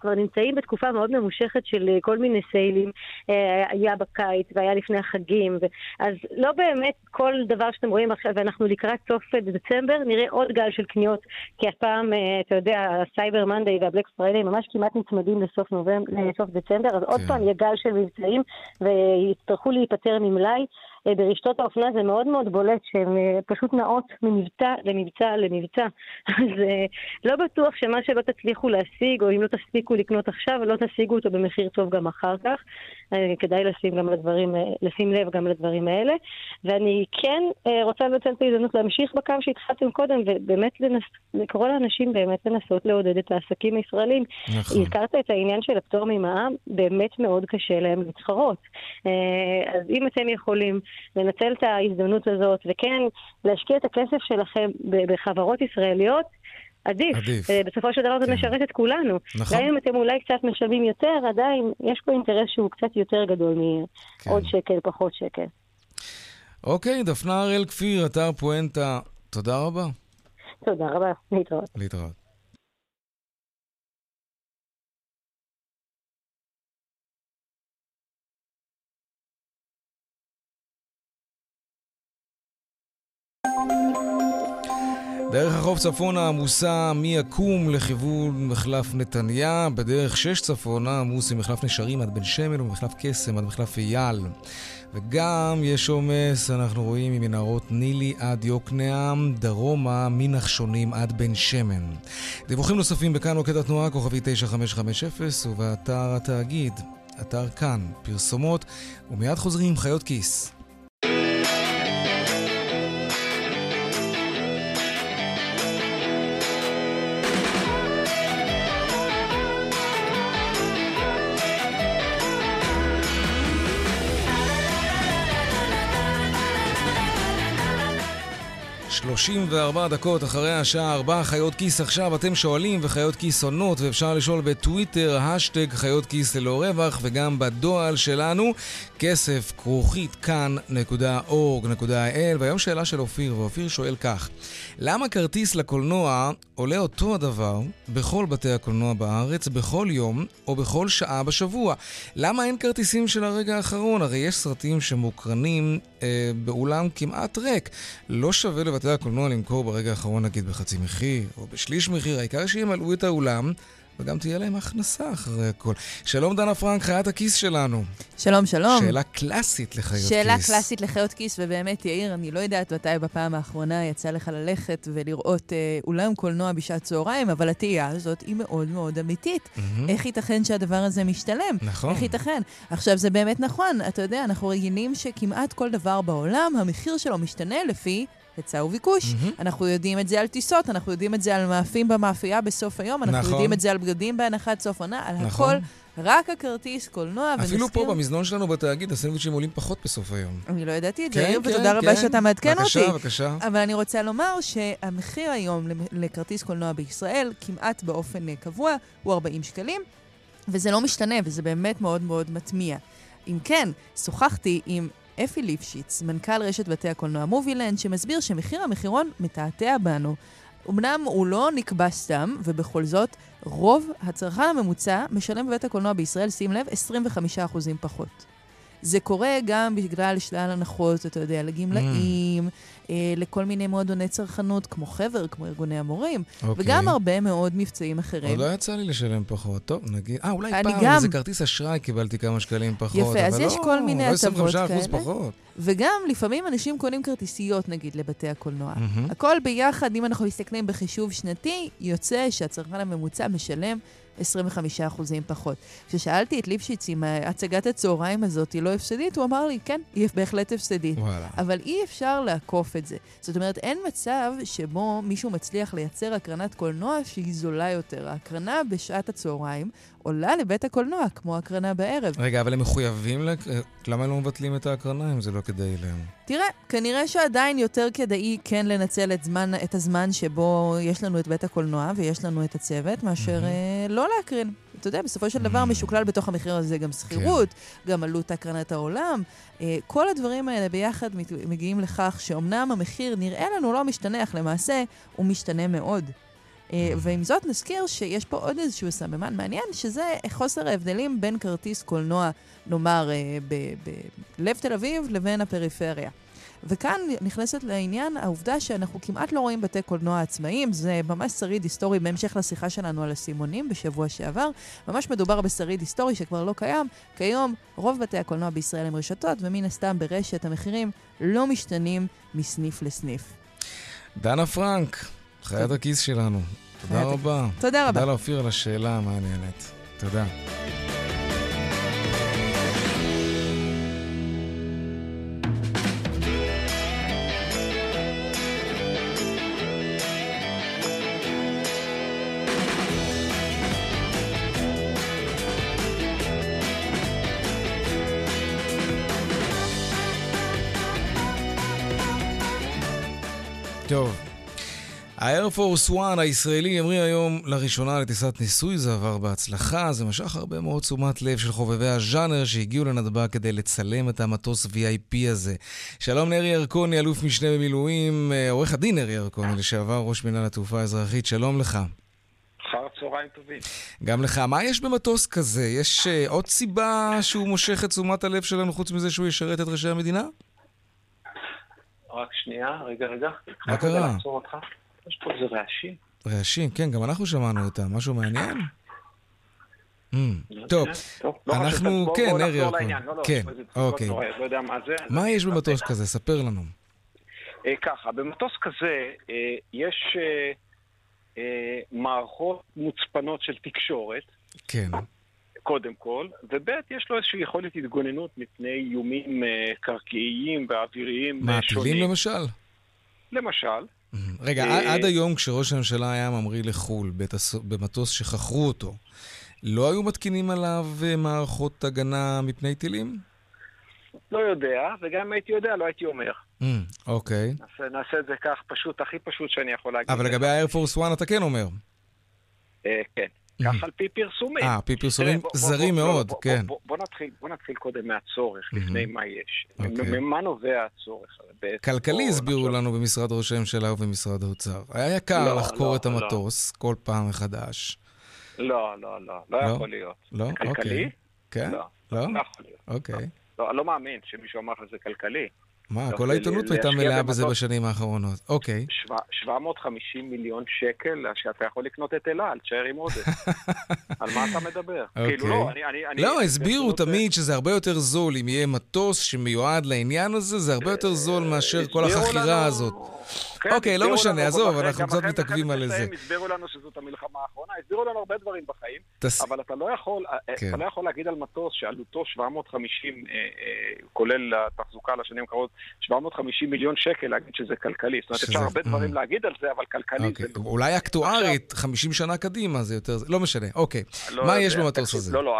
כבר נמצאים בתקופה מאוד ממושכת של אה, כל מיני סיילים. אה, היה בקיץ והיה לפני החגים, אז לא באמת כל דבר שאתם רואים עכשיו, ואנחנו לקראת סוף דצמבר, נראה עוד גל של קניות, כי הפעם, אתה יודע, ה Cyber Monday וה Black Friday ממש כמעט נצמדים לסוף, נובמבר, לסוף דצמבר, אז כן. עוד פעם יהיה גל של מבצעים ויצטרכו להיפטר ממלאי. אה, ברשתות האופנה זה מאוד מאוד בולט שהן אה, פשוט נעות ממבצע למבצע למבצע. (laughs) אז אה, לא בטוח שמה שלא תצליחו להשיג, או אם לא תספיקו לקנות עכשיו, לא תשיגו אותו במחיר טוב גם אחר כך. כדאי לשים, גם לדברים, לשים לב גם לדברים האלה. ואני כן רוצה לנצל את ההזדמנות להמשיך בקו שהתחלתם קודם, ובאמת לנס... לקרוא לאנשים באמת לנסות לעודד את העסקים הישראלים. נכון. הזכרת את העניין של הפטור ממע"מ, באמת מאוד קשה להם להתחרות. אז אם אתם יכולים לנצל את ההזדמנות הזאת, וכן, להשקיע את הכסף שלכם בחברות ישראליות, עדיף. עדיף. אה, בסופו של דבר זה כן. משרת את כולנו. נכון. גם אם אתם אולי קצת משלמים יותר, עדיין יש פה אינטרס שהוא קצת יותר גדול מעוד כן. שקל, פחות שקל. אוקיי, דפנה הראל כפיר, אתר פואנטה, תודה רבה. תודה רבה, להתראות. להתראות. דרך החוף צפונה עמוסה מיקום לכיוון מחלף נתניה, בדרך שש צפונה עמוס ממחלף נשרים עד בן שמן ומחלף קסם עד מחלף אייל. וגם יש עומס, אנחנו רואים ממנהרות נילי עד יוקנעם, דרומה מנחשונים עד בן שמן. דיווחים נוספים בכאן מוקד התנועה, כוכבי 9550, ובאתר התאגיד, אתר כאן, פרסומות, ומיד חוזרים חיות כיס. 34 דקות אחרי השעה 4, חיות כיס עכשיו, אתם שואלים וחיות כיס עונות, ואפשר לשאול בטוויטר, השטג חיות כיס ללא רווח, וגם בדואל שלנו, כסף כרוכית כאן.org.il, והיום שאלה של אופיר, ואופיר שואל כך: למה כרטיס לקולנוע עולה אותו הדבר בכל בתי הקולנוע בארץ, בכל יום או בכל שעה בשבוע? למה אין כרטיסים של הרגע האחרון? הרי יש סרטים שמוקרנים אה, באולם כמעט ריק. לא שווה לבתי הקולנוע למכור ברגע האחרון נגיד בחצי מחיר או בשליש מחיר, העיקר שימלאו את האולם. וגם תהיה להם הכנסה אחרי הכל. שלום דנה פרנק, חיית הכיס שלנו. שלום, שלום. שאלה קלאסית לחיות שאלה כיס. שאלה קלאסית לחיות כיס, ובאמת, יאיר, אני לא יודעת מתי בפעם האחרונה יצא לך ללכת ולראות אה, אולם קולנוע בשעת צהריים, אבל התהייה הזאת היא מאוד מאוד אמיתית. Mm-hmm. איך ייתכן שהדבר הזה משתלם? נכון. איך ייתכן? עכשיו, זה באמת נכון, אתה יודע, אנחנו רגילים שכמעט כל דבר בעולם, המחיר שלו משתנה לפי היצע וביקוש. Mm-hmm. אנחנו יודעים את זה על טיסות, אנחנו יודעים את זה על מאפים במאפייה בסוף היום, אנחנו נכון. יודעים את זה על בגדים בהנחת סוף עונה, על נכון. הכל. רק הכרטיס קולנוע, ונזכיר... אפילו פה במזנון שלנו בתאגיד, הסנדוויצ'ים עולים פחות בסוף היום. אני לא ידעתי את זה, כן, ותודה כן, רבה כן. שאתה מעדכן אותי. בבקשה, בבקשה. אבל אני רוצה לומר שהמחיר היום לכרטיס קולנוע בישראל, כמעט באופן קבוע, הוא 40 שקלים, וזה לא משתנה, וזה באמת מאוד מאוד מטמיע. אם כן, שוחחתי עם אפי ליפשיץ, מנכ"ל רשת בתי הקולנוע מובילנד, שמסביר שמחיר המחירון מתעתע בנו. אמנם הוא לא נקבע סתם, ובכל זאת, רוב הצרכן הממוצע משלם בבית הקולנוע בישראל, שים לב, 25% פחות. זה קורה גם בגלל שלל הנחות, אתה יודע, לגמלאים, mm. אה, לכל מיני מועדוני צרכנות, כמו חבר, כמו ארגוני המורים. אוקיי. וגם הרבה מאוד מבצעים אחרים. עוד לא יצא לי לשלם פחות. טוב, נגיד... אה, אולי פעם גם... איזה כרטיס אשראי קיבלתי כמה שקלים פחות. יפה, אז יש לא, כל מיני לא הטבות כאלה. 25% פחות. וגם לפעמים אנשים קונים כרטיסיות, נגיד, לבתי הקולנוע. Mm-hmm. הכל ביחד, אם אנחנו מסתכלים בחישוב שנתי, יוצא שהצרכן הממוצע משלם 25 אחוזים פחות. כששאלתי את ליפשיץ אם הצגת הצהריים הזאת היא לא הפסדית, הוא אמר לי, כן, היא בהחלט הפסדית. וואלה. אבל אי אפשר לעקוף את זה. זאת אומרת, אין מצב שבו מישהו מצליח לייצר הקרנת קולנוע שהיא זולה יותר. ההקרנה בשעת הצהריים עולה לבית הקולנוע, כמו הקרנה בערב. רגע, אבל הם מחויבים, לק... למה הם לא מבטלים את ההקרנה אם זה לא כדאי להם? תראה, כנראה שעדיין יותר כדאי כן לנצל את, זמן, את הזמן שבו יש לנו את בית הקולנוע ויש לנו את הצוות, מאשר mm-hmm. לא להקרין. אתה יודע, בסופו של דבר משוקלל בתוך המחיר הזה גם שכירות, כן. גם עלות הקרנת העולם. אה, כל הדברים האלה ביחד מגיעים לכך שאומנם המחיר נראה לנו לא משתנה, אך למעשה הוא משתנה מאוד. אה, ועם זאת נזכיר שיש פה עוד איזשהו סממן מעניין, שזה חוסר ההבדלים בין כרטיס קולנוע, נאמר, אה, בלב תל אביב לבין הפריפריה. וכאן נכנסת לעניין העובדה שאנחנו כמעט לא רואים בתי קולנוע עצמאיים, זה ממש שריד היסטורי בהמשך לשיחה שלנו על הסימונים בשבוע שעבר. ממש מדובר בשריד היסטורי שכבר לא קיים. כיום רוב בתי הקולנוע בישראל הם רשתות, ומן הסתם ברשת המחירים לא משתנים מסניף לסניף. דנה פרנק, חיית הכיס שלנו. תודה רבה. תודה רבה. תודה לאופיר על השאלה המעניינת. תודה. האיירפורס 1 הישראלי ימריא היום לראשונה לטיסת ניסוי, זה עבר בהצלחה, זה משך הרבה מאוד תשומת לב של חובבי הז'אנר שהגיעו לנתב"ג כדי לצלם את המטוס VIP הזה. שלום לארי ירקוני, אלוף משנה במילואים, אה, עורך הדין ארי ירקוני, לשעבר ראש מינהל התעופה האזרחית, שלום לך. אחר צהריים טובים. גם לך. מה יש במטוס כזה? יש uh, עוד סיבה שהוא מושך את תשומת הלב שלנו חוץ מזה שהוא ישרת את ראשי המדינה? רק שנייה, רגע, רגע. מה קרה? יש פה איזה רעשים. רעשים, כן, גם אנחנו שמענו אותם. משהו מעניין? Mm, לא טוב, אנחנו, כן, ארי ירקון. כן, אוקיי. לא מה יש במטוס כזה? ספר לנו. אה, ככה, במטוס כזה אה, יש אה, מערכות מוצפנות של תקשורת. כן. קודם כל, וב' יש לו איזושהי יכולת התגוננות מפני איומים קרקעיים ואוויריים שונים. מה, טילים למשל? למשל. רגע, עד היום כשראש הממשלה היה ממריא לחו"ל במטוס שחכרו אותו, לא היו מתקינים עליו מערכות הגנה מפני טילים? לא יודע, וגם אם הייתי יודע, לא הייתי אומר. אוקיי. נעשה, את זה כך פשוט, הכי פשוט שאני יכול להגיד. אבל לגבי Force 1 אתה כן אומר. אה, כן. כך על פי פרסומים. אה, פי פרסומים זרים מאוד, כן. בוא נתחיל קודם מהצורך, לפני מה יש. אוקיי. ממה נובע הצורך? כלכלי הסבירו לנו במשרד ראש הממשלה ובמשרד האוצר. היה יקר לא, לחקור לא, את לא. המטוס כל פעם מחדש. לא, לא, לא, לא יכול להיות. לא? כלכלי? אוקיי. כן? לא, לא יכול להיות. אוקיי. לא, אני לא מאמין שמישהו אמר שזה כלכלי. מה, כל העיתונות הייתה מלאה בזה בשנים האחרונות. אוקיי. 750 מיליון שקל שאתה יכול לקנות את אל על, תשאר עם עודף. (laughs) על מה אתה מדבר? כאילו, לא, אוקיי. אני... לא, הסבירו תמיד שזה הרבה יותר זול אם יהיה מטוס שמיועד לעניין הזה, זה הרבה יותר זול מאשר כל החכירה הזאת. כן, אוקיי, לא משנה, עזוב, אנחנו קצת מתעכבים על זה. הסבירו לנו שזאת המלחמה האחרונה, הסבירו לנו הרבה דברים בחיים, אבל אתה לא יכול אה, כן. לא להגיד על מטוס שעלותו 750, אה, כולל התחזוקה לשנים הקרובות, 750 מיליון שקל להגיד שזה כלכלי. זאת אומרת, אפשר הרבה דברים mm. להגיד על זה, אבל כלכלי אוקיי. זה... לא. אולי אקטוארית, 50 שנה קדימה זה יותר... לא משנה, אוקיי. לא מה יש במטוס הזה? לא, לא,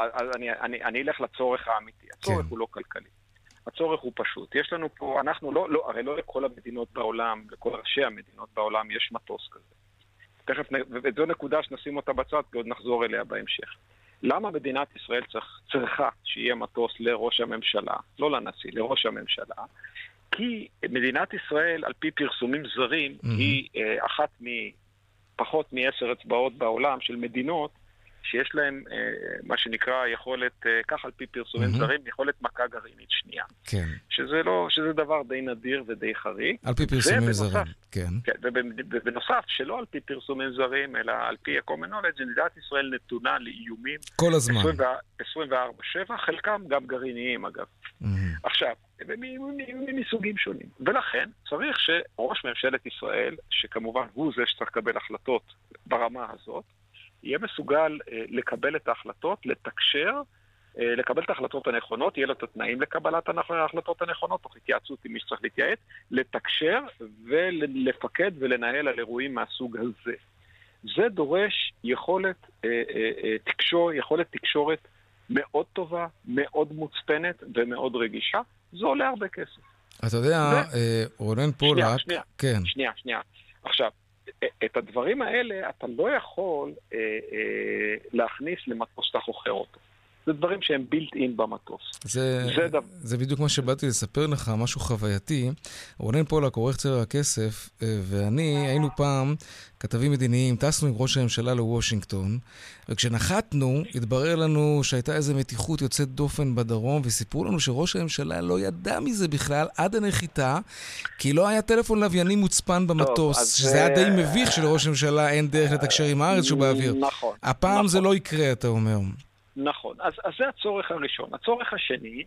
אני אלך לצורך האמיתי. הצורך כן. הוא לא כלכלי. הצורך הוא פשוט. יש לנו פה, אנחנו לא, לא, הרי לא לכל המדינות בעולם, לכל ראשי המדינות בעולם יש מטוס כזה. תכף, וזו נקודה שנשים אותה בצד, ועוד נחזור אליה בהמשך. למה מדינת ישראל צריך, צריכה שיהיה מטוס לראש הממשלה, לא לנשיא, לראש הממשלה? כי מדינת ישראל, על פי פרסומים זרים, mm-hmm. היא אה, אחת מפחות מעשר אצבעות בעולם של מדינות שיש להם אה, מה שנקרא יכולת, אה, כך על פי פרסומים mm-hmm. זרים, יכולת מכה גרעינית שנייה. כן. שזה, לא, שזה דבר די נדיר ודי חריג. על פי פרסומים ובנוסף, זרים, כן. כן ובנוסף, שלא על פי פרסומים זרים, אלא על פי ה-common knowledge, מדינת ישראל נתונה לאיומים. כל הזמן. 24-7, חלקם גם גרעיניים אגב. Mm-hmm. עכשיו, מסוגים שונים. ולכן צריך שראש ממשלת ישראל, שכמובן הוא זה שצריך לקבל החלטות ברמה הזאת, יהיה מסוגל אה, לקבל את ההחלטות, לתקשר אה, לקבל את ההחלטות הנכונות, יהיה לו את התנאים לקבלת ההחלטות הנכונות, תוך התייעצות עם מי שצריך להתייעץ, לתקשר ולפקד ולנהל על אירועים מהסוג הזה. זה דורש יכולת, אה, תקשור, יכולת תקשורת מאוד טובה, מאוד מוצפנת ומאוד רגישה. זה עולה הרבה כסף. אתה יודע, ו... רונן פולק... שנייה, שנייה, כן. שנייה, שנייה. עכשיו, את הדברים האלה אתה לא יכול אה, אה, להכניס למטוס שאתה חוכר אותו. זה דברים שהם בילט אין במטוס. זה, זה, דבר... זה בדיוק מה שבאתי לספר לך, משהו חווייתי. רונן פולק, עורך צבע הכסף, אה, ואני היינו פעם כתבים מדיניים, טסנו עם ראש הממשלה לוושינגטון, וכשנחתנו, התברר לנו שהייתה איזו מתיחות יוצאת דופן בדרום, וסיפרו לנו שראש הממשלה לא ידע מזה בכלל עד הנחיתה, כי לא היה טלפון לווייני מוצפן במטוס, טוב, שזה היה די מביך שלראש הממשלה אין דרך לתקשר עם הארץ שהוא באוויר. נכון. הפעם נכון. זה לא יקרה, אתה אומר. נכון. אז, אז זה הצורך הראשון. הצורך השני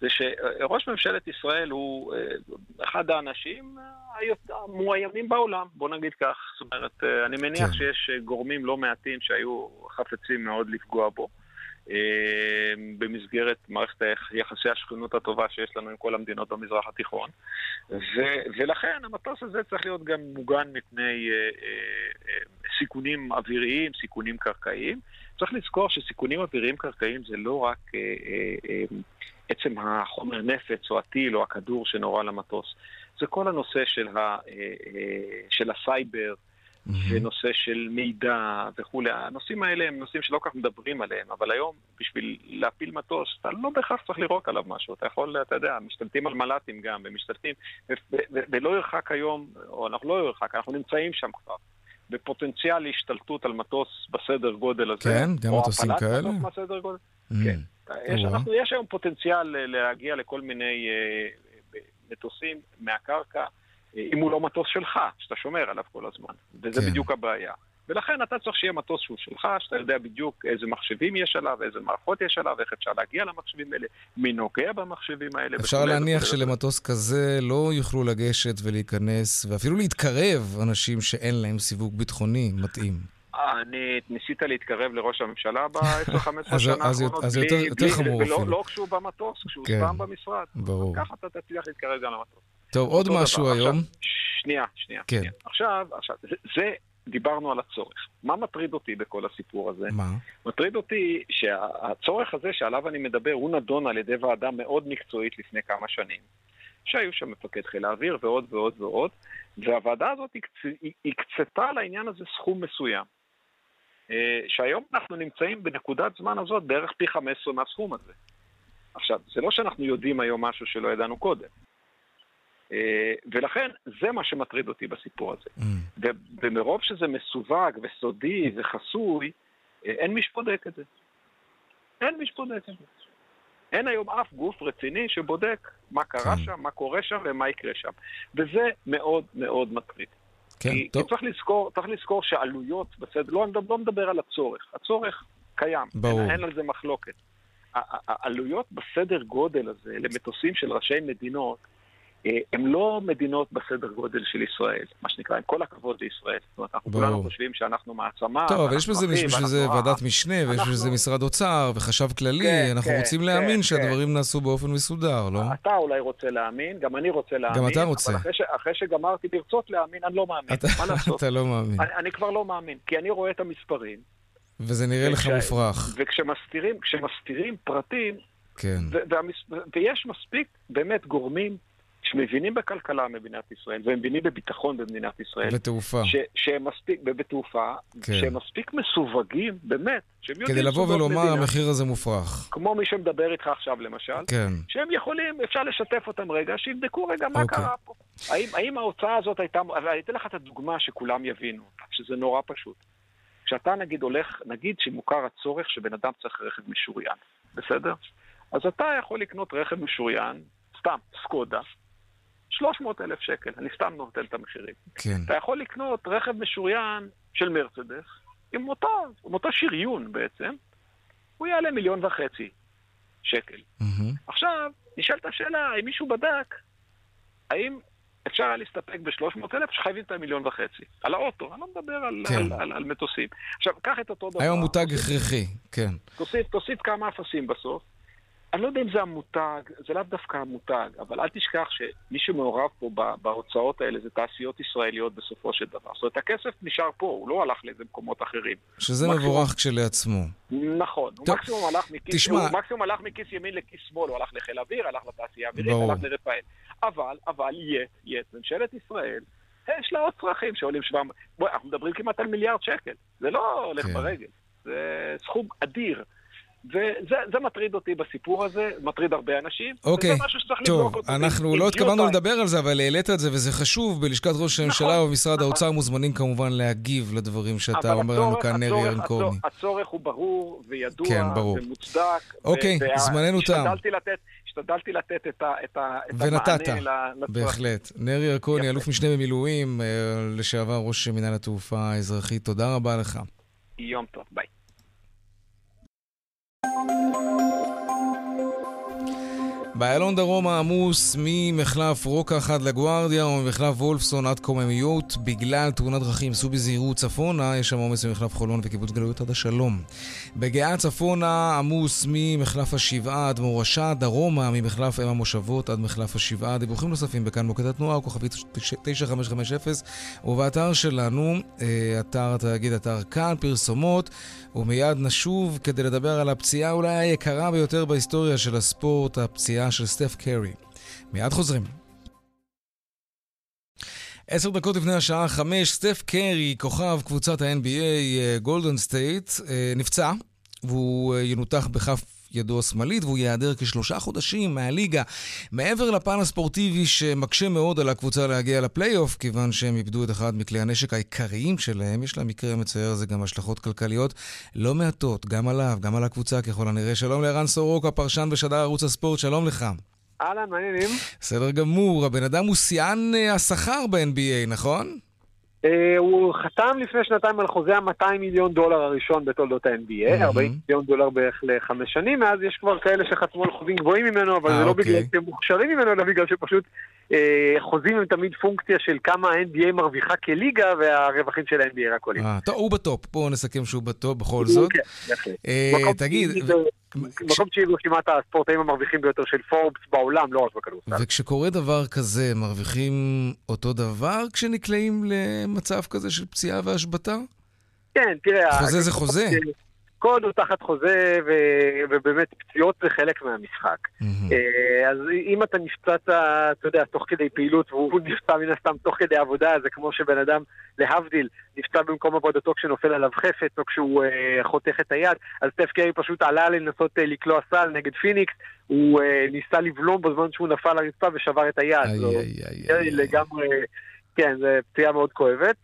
זה שראש ממשלת ישראל הוא אה, אחד האנשים המאוימים בעולם, בוא נגיד כך. זאת אומרת, אה, אני מניח כן. שיש אה, גורמים לא מעטים שהיו חפצים מאוד לפגוע בו. במסגרת מערכת יחסי השכנות הטובה שיש לנו עם כל המדינות במזרח התיכון. ו- ולכן המטוס הזה צריך להיות גם מוגן מפני סיכונים אוויריים, סיכונים קרקעיים. צריך לזכור שסיכונים אוויריים קרקעיים זה לא רק אה, אה, אה, עצם החומר נפץ או הטיל או הכדור שנורה למטוס, זה כל הנושא של, ה, אה, אה, של הסייבר mm-hmm. ונושא של מידע וכולי. הנושאים האלה הם נושאים שלא כל כך מדברים עליהם, אבל היום בשביל להפיל מטוס אתה לא בהכרח צריך לירוק עליו משהו, אתה יכול, אתה יודע, משתלטים על מל"טים גם, ומשתלטים, ולא ירחק היום, או אנחנו לא ירחק, אנחנו נמצאים שם כבר. בפוטנציאל להשתלטות על מטוס בסדר גודל הזה. כן, גם מטוסים כאלה? או הפעלת מטוס בסדר גודל. Mm. כן. יש, אנחנו, יש היום פוטנציאל אה, להגיע לכל מיני uh, מטוסים מהקרקע, אם הוא לא מטוס שלך, שאתה שומר עליו כל הזמן. וזה כן. בדיוק הבעיה. ולכן אתה צריך שיהיה מטוס שהוא שלך, שאתה יודע בדיוק איזה מחשבים יש עליו, איזה מערכות יש עליו, איך אפשר להגיע למחשבים האלה, מי נוגע במחשבים האלה. אפשר להניח שלמטוס כזה לא יוכלו לגשת ולהיכנס, ואפילו להתקרב אנשים שאין להם סיווג ביטחוני מתאים. אני ניסית להתקרב לראש הממשלה ב-10-15 (laughs) שנה האחרונות, אז יותר, יותר חמור אפילו. ולא כשהוא במטוס, כשהוא כן, סתם במשרד. ברור. ככה אתה תצליח להתקרב גם למטוס. טוב, עוד משהו דבר. היום. עכשיו, שנייה, שנייה. כן. שנייה. עכשיו, עכשיו, זה, זה דיברנו על הצורך. מה מטריד אותי בכל הסיפור הזה? מה? מטריד אותי שהצורך הזה שעליו אני מדבר, הוא נדון על ידי ועדה מאוד מקצועית לפני כמה שנים. שהיו שם מפקד חיל האוויר ועוד ועוד ועוד, והוועדה הזאת הקצתה לעניין הזה סכום מסוים. אה, שהיום אנחנו נמצאים בנקודת זמן הזאת בערך פי 15 מהסכום הזה. עכשיו, זה לא שאנחנו יודעים היום משהו שלא ידענו קודם. אה, ולכן זה מה שמטריד אותי בסיפור הזה. Mm. ומרוב שזה מסווג וסודי וחסוי, אה, אין מי שבודק את זה. אין מי שבודק את זה. אין היום אף גוף רציני שבודק מה קרה כן. שם, מה קורה שם ומה יקרה שם. וזה מאוד מאוד מטריד. כן, כי, טוב. כי צריך לזכור, צריך לזכור שעלויות, בסדר, לא, לא מדבר על הצורך. הצורך קיים. ברור. אין, אין על זה מחלוקת. העלויות בסדר גודל הזה למטוסים של ראשי מדינות, אה, הם לא מדינות בסדר גודל של ישראל, מה שנקרא, עם כל הכבוד לישראל. זאת אומרת, אנחנו כולנו חושבים שאנחנו מעצמה. טוב, אבל יש בזה בשביל זה ועדת משנה, ויש בזה זה משרד אוצר, וחשב כללי, כן, אנחנו כן, רוצים כן, להאמין שהדברים נעשו באופן מסודר, לא? אתה אולי רוצה להאמין, גם אני רוצה להאמין. גם אתה רוצה. אבל אחרי שגמרתי לרצות להאמין, אני לא מאמין. מה לעשות? אתה לא מאמין. אני כבר לא מאמין, כי אני רואה את המספרים. וזה נראה לך מופרך. וכשמסתירים פרטים, כן. ויש מספיק באמת גורמים שמבינים בכלכלה במדינת ישראל, והם מבינים בביטחון במדינת ישראל. בתעופה. ש, שהם מספיק, בתעופה, כן. שהם מספיק מסווגים, באמת, שהם יודעים... כדי לבוא ולומר, מדינה, המחיר הזה מופרך. כמו מי שמדבר איתך עכשיו, למשל. כן. שהם יכולים, אפשר לשתף אותם רגע, שיבדקו רגע מה אוקיי. קרה פה. האם, האם ההוצאה הזאת הייתה... אני אתן לך את הדוגמה שכולם יבינו, שזה נורא פשוט. כשאתה נגיד הולך, נגיד שמוכר הצורך שבן אדם צריך רכב משוריין, בסדר? אז אתה יכול לקנות רכב משוריין, סתם, סקודה, 300 אלף שקל, אני סתם נותן את המחירים. כן. אתה יכול לקנות רכב משוריין של מרצדס, עם אותו, עם אותו שריון בעצם, הוא יעלה מיליון וחצי שקל. Mm-hmm. עכשיו, נשאלת השאלה, אם מישהו בדק, האם אפשר היה להסתפק ב-300 אלף שחייבים את המיליון וחצי. על האוטו, אני לא מדבר על, כן. על, על, על מטוסים. עכשיו, קח את אותו דבר. היום מותג הכרחי, כן. תוסיף, תוסיף כמה אפסים בסוף. אני לא יודע אם זה המותג, זה לאו דווקא המותג, אבל אל תשכח שמי שמעורב פה בהוצאות האלה זה תעשיות ישראליות בסופו של דבר. זאת אומרת, הכסף נשאר פה, הוא לא הלך לאיזה מקומות אחרים. שזה מקסימום- מבורך כשלעצמו. נכון, הוא טוב, מקסימום הלך מכיס, תשמע- הוא מקסימום הלך מכיס ימין לכיס שמאל, הוא הלך לחיל האוויר, הלך לתעשייה האווירית. הלך לרפאל. אבל, אבל יהיה, יהיה, ממשלת ישראל, יש לה עוד צרכים שעולים 700, בואי, אנחנו מדברים כמעט על מיליארד שקל, זה לא הולך כן. ברגל, זה סכום אדיר. וזה זה מטריד אותי בסיפור הזה, מטריד הרבה אנשים, אוקיי, וזה משהו שצריך טוב, לבדוק אותו. אנחנו לא התכוונו. לדבר על זה, אבל העלית את זה וזה חשוב. בלשכת ראש הממשלה נכון, ובמשרד נכון. האוצר מוזמנים כמובן להגיב לדברים שאתה אומר לנו כאן, נרי הצורך- ארן קורני. הצורך- הוא ברור וידוע כן, ברור. ומוצדק. אוקיי, וה- זמננו תם. השתדלתי לתת- את ה- את ה- את ונתת, המענה ל- לצרכים. בהחלט. נרי ירקוני. אלוף משנה במילואים, אה, לשעבר ראש מינהל התעופה האזרחית, תודה רבה לך. יום טוב, ביי. באיילון דרום העמוס ממחלף רוקח עד לגוארדיה וממחלף וולפסון עד קוממיות בגלל תאונת דרכים סעו בזהירות צפונה, יש שם עומס ממחלף חולון וקיבוץ גלויות עד השלום. בגהה צפונה עמוס ממחלף השבעה עד מורשה, דרומה ממחלף אם המושבות עד מחלף השבעה. דיווחים נוספים בכאן מוקד התנועה, כוכבית 9550 ובאתר שלנו, אה, אתר התאגיד, אתר כאן, פרסומות, ומיד נשוב כדי לדבר על הפציעה אולי היקרה ביותר בהיסטוריה של הספורט, הפציעה של סטף קרי. מיד חוזרים. עשר דקות לפני השעה חמש, סטף קרי, כוכב קבוצת ה-NBA גולדן סטייט, נפצע, והוא אה, ינותח בכף ידו השמאלית, והוא ייעדר כשלושה חודשים מהליגה. מעבר לפן הספורטיבי שמקשה מאוד על הקבוצה להגיע לפלייאוף, כיוון שהם איבדו את אחד מכלי הנשק העיקריים שלהם, יש למקרה מצער הזה גם השלכות כלכליות לא מעטות, גם עליו, גם על הקבוצה ככל הנראה. שלום לערן סורוקה, פרשן ושדר ערוץ הספורט, שלום לך. אהלן, מעניינים. בסדר גמור, הבן אדם הוא שיאן אה, השכר ב-NBA, נכון? אה, הוא חתם לפני שנתיים על חוזה ה-200 מיליון דולר הראשון בתולדות ה-NBA, מהמם. 40 מיליון דולר בערך לחמש שנים, מאז יש כבר כאלה שחתמו על חוזים גבוהים ממנו, אבל אה, זה לא אוקיי. בגלל שהם מוכשרים ממנו, אלא בגלל שפשוט אה, חוזים הם תמיד פונקציה של כמה ה-NBA מרוויחה כליגה, והרווחים של ה-NBA רק עולים. אה, טוב, הוא בטופ. בואו נסכם שהוא בטופ בכל זאת. כן. אה, מקום תגיד, מקום תשיעי ברשימת הספורטאים המרוויחים ביותר של פורבס בעולם, לא רק בכדורסל. וכשקורה דבר כזה, מרוויחים אותו דבר כשנקלעים למצב כזה של פציעה והשבתה? כן, תראה... חוזה זה חוזה. כל עוד הוא תחת חוזה, ו- ובאמת פציעות זה חלק מהמשחק. אה, אז אם אתה נפצעת, אתה יודע, תוך כדי פעילות, והוא (laughs) נפצע מן הסתם תוך כדי עבודה, זה כמו שבן אדם, להבדיל, נפצע במקום עבודתו כשנופל עליו חפץ, או כשהוא אה, חותך את היד, אז סטף קרי פשוט עלה לנסות אה, לקלוע סל נגד פיניקס, הוא אה, ניסה לבלום בזמן שהוא נפל על הרצפה ושבר את היד. איי, זו- איי, איי, איי. לגמרי... כן, זו פציעה מאוד כואבת.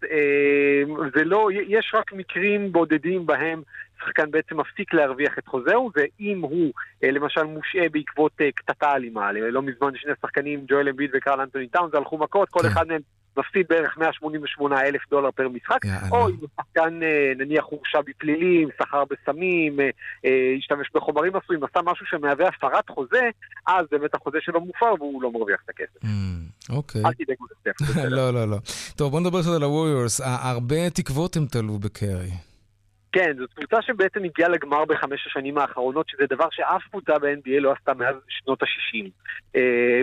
זה לא, יש רק מקרים בודדים בהם שחקן בעצם מפסיק להרוויח את חוזהו, ואם הוא אה, למשל מושעה בעקבות אה, קטטה אלימה. לא מזמן שני שחקנים, ג'ואל אמביד וקרל אנטוני טאונס, הלכו מכות, כל כן. אחד מהם מפסיד בערך 188 אלף דולר פר משחק, יאללה. או אם השחקן אה, נניח הורשע בפלילים, סחר בסמים, אה, אה, השתמש בחומרים עשויים, עשה משהו שמהווה הפרת חוזה, אז באמת החוזה שלו מופר והוא לא מרוויח את הכסף. Hmm, אוקיי. אל תדאגו לסטף. (laughs) לא, לא, לא. טוב, בוא נדבר קצת על הווריורס. הרבה תקוות הם תלו בקרי. כן, זו קבוצה שבעצם הגיעה לגמר בחמש השנים האחרונות, שזה דבר שאף קבוצה ב-NBA לא עשתה מאז שנות ה-60.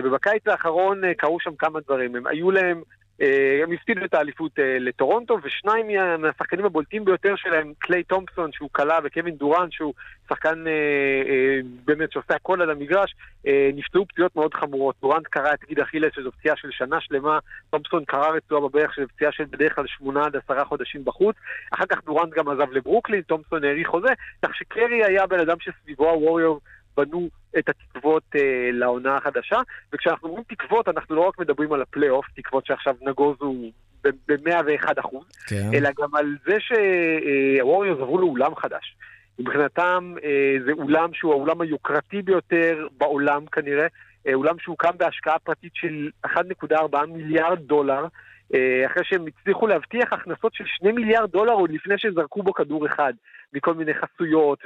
ובקיץ האחרון אה, קרו שם כמה דברים. הם היו להם, אה, הם הפסידו את האליפות אה, לטורונטו, ושניים מה- מהשחקנים הבולטים ביותר שלהם, קליי תומפסון, שהוא כלה, וקווין דורן, שהוא שחקן אה, אה, באמת שעושה הכל על המגרש, אה, נפצעו פציעות מאוד חמורות. דורנט קרע את גיד אכילס, שזו פציעה של שנה שלמה, תומפסון קרע רצועה בברך, שזו פציעה של בדרך כלל שמונה עד עשרה חודשים בחוץ. אחר כך דורנט גם עזב לברוקלין, תומפסון האריך חוזה, כך שקרי היה בן אדם שסביבו הווריורס בנו את התקוות אה, לעונה החדשה, וכשאנחנו אומרים תקוות, אנחנו לא רק מדברים על הפלייאוף, תקוות שעכשיו נגוזו ב-101 אחוז, כן. אלא גם על זה שהווריורס עברו לאולם חדש. מבחינתם אה, זה אולם שהוא האולם היוקרתי ביותר בעולם כנראה, אה, אולם שהוקם בהשקעה פרטית של 1.4 מיליארד דולר, אה, אחרי שהם הצליחו להבטיח הכנסות של 2 מיליארד דולר עוד לפני שזרקו בו כדור אחד, מכל מיני חסויות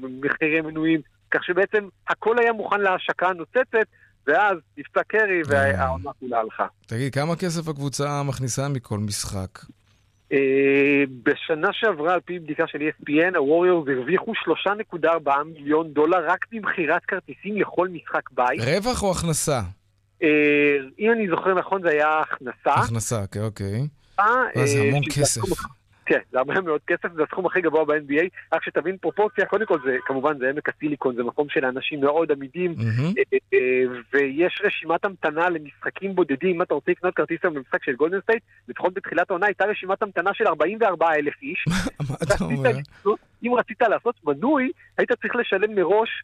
ומחירי מנויים, כך שבעצם הכל היה מוכן להשקה הנוצצת, ואז נפצע קרי והעונה כולה הלכה. תגיד, כמה כסף הקבוצה מכניסה מכל משחק? אה, בשנה שעברה, על פי בדיקה של ESPN, הווריורס הרוויחו 3.4 מיליון דולר רק ממכירת כרטיסים לכל משחק בית. רווח או הכנסה? אה, אם אני זוכר נכון, זה היה הכנסה. הכנסה, אוקיי, אוקיי. אה, זה אה, המון כסף. כן, זה הרבה מאוד כסף, זה הסכום הכי גבוה ב-NBA. רק שתבין פרופורציה, קודם כל זה, כמובן, זה עמק הסיליקון, זה מקום של אנשים מאוד אמידים, מהמם. אה, אה, ויש רשימת המתנה למשחקים בודדים. אם אתה רוצה לקנות כרטיס היום למשחק של גולדן סטייט, לפחות בתחילת העונה הייתה רשימת המתנה של 44 אלף איש. מה אתה אומר? אם רצית לעשות מנוי, היית צריך לשלם מראש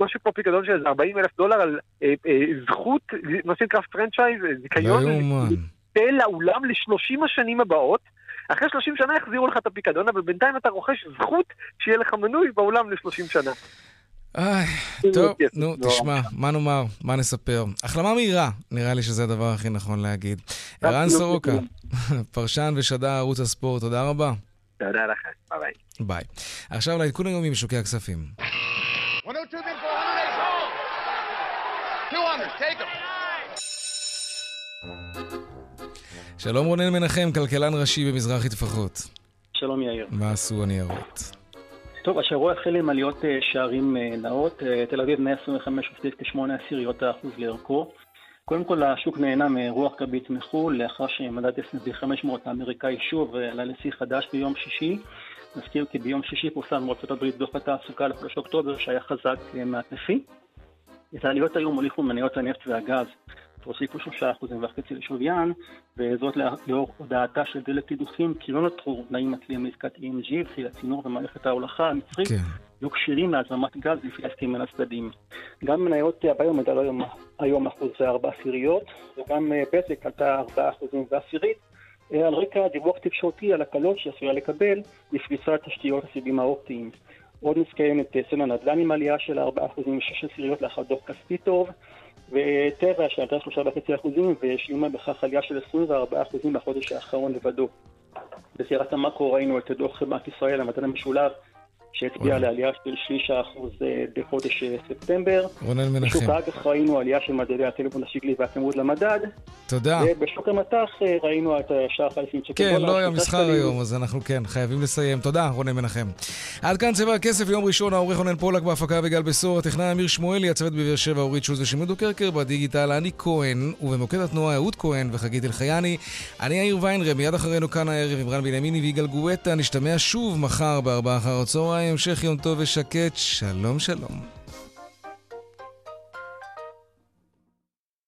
משהו כמו פיקדון של איזה 40 אלף דולר על אה, אה, זכות, מה שנקרא פרנצ'ייז, אה, לא זיכיון. תל לאולם ל-30 השנים הבאות. אחרי 30 שנה יחזירו לך את הפיקדון, אבל בינתיים אתה רוכש זכות שיהיה לך מנוי באולם ל-30 שנה. איי, טוב, נו, תשמע, מה נאמר, מה נספר. החלמה מהירה, נראה לי שזה הדבר הכי נכון להגיד. ערן סורוקה, פרשן ושדר ערוץ הספורט, תודה רבה. תודה לכם, ביי ביי. ביי. עכשיו לעדכון היומי משוקי הכספים. 102 bid for 108. 200, take them. שלום רונן מנחם, כלכלן ראשי במזרחי טפחות. שלום יאיר. מה עשו הניירות? טוב, השבוע החל עם עליות אה, שערים אה, נאות. אה, תל אביב 125 הוסיף כ-8 עשיריות האחוז לערכו. קודם כל השוק נהנה מרוח גבית מחו"ל, לאחר שמדד S&P 500 האמריקאי שוב עלה לשיא חדש ביום שישי. נזכיר כי ביום שישי פורסם בארצות הברית דוח התעסוקה לחודש אוקטובר שהיה חזק מהתנפי. את העליות היום הוליכו מניות הנפט והגז, והוסיפו שלושה אחוזים וחצי לשוויין, וזאת לאור הודעתה של דלק קידוחים כי לא נותרו תנאים מתלים לעסקת EMG וכי הצינור ומערכת ההולכה המצרית כן. יהיו כשירים להזרמת גז לפי ההסכם בין הצדדים. גם מניות הביומד עלו היום, היום אחוז וארבע עשיריות, וגם אה, בזק עלתה ארבעה אחוזים ועשירית, אה, על רקע דיווח תקשורתי על הקלות שעשויה לקבל לפריסת תשתיות הסיבים האופטיים. עוד נזכיין את אה, סצנה נדל"ן עם עלייה של 4% ושש עשיריות לאחר דוח כספי טוב, וטבע שעלתה 3.5% והשלימה בכך עלייה של 24% בחודש האחרון לבדו. בסערת המאקרו ראינו את דוח בנק ישראל, המדען המשולב, שהצביע על העלייה של שליש האחוז אה, בחודש אה, ספטמבר. רונן בשוק מנחם. האג"ח ראינו עלייה של מדדי הטלפון השקלי והכמות למדד. תודה. ובשוק המטח אה, ראינו את השער חליפין שקל כן, לא היה מסחר. היום, אז אנחנו כן, חייבים לסיים. תודה, רונן מנחם. עד כאן צבע הכסף, יום ראשון, העורך רונן פולק בהפקה וגל בשור, הטכנאי אמיר שמואלי, הצוות בבאר שבע, אורית שוז ושמעון קרקר, בדיגיטל, אני כהן, ובמוקד התנועה אהוד כהן וחגית אלחייני. אני יאיר ויינרב, מיד אחרינו כאן הערב עם רן בנימיני ויגאל גואטה, נשתמע שוב מחר בארבעה אחר הצהריים, המשך יום טוב ושקט, שלום שלום.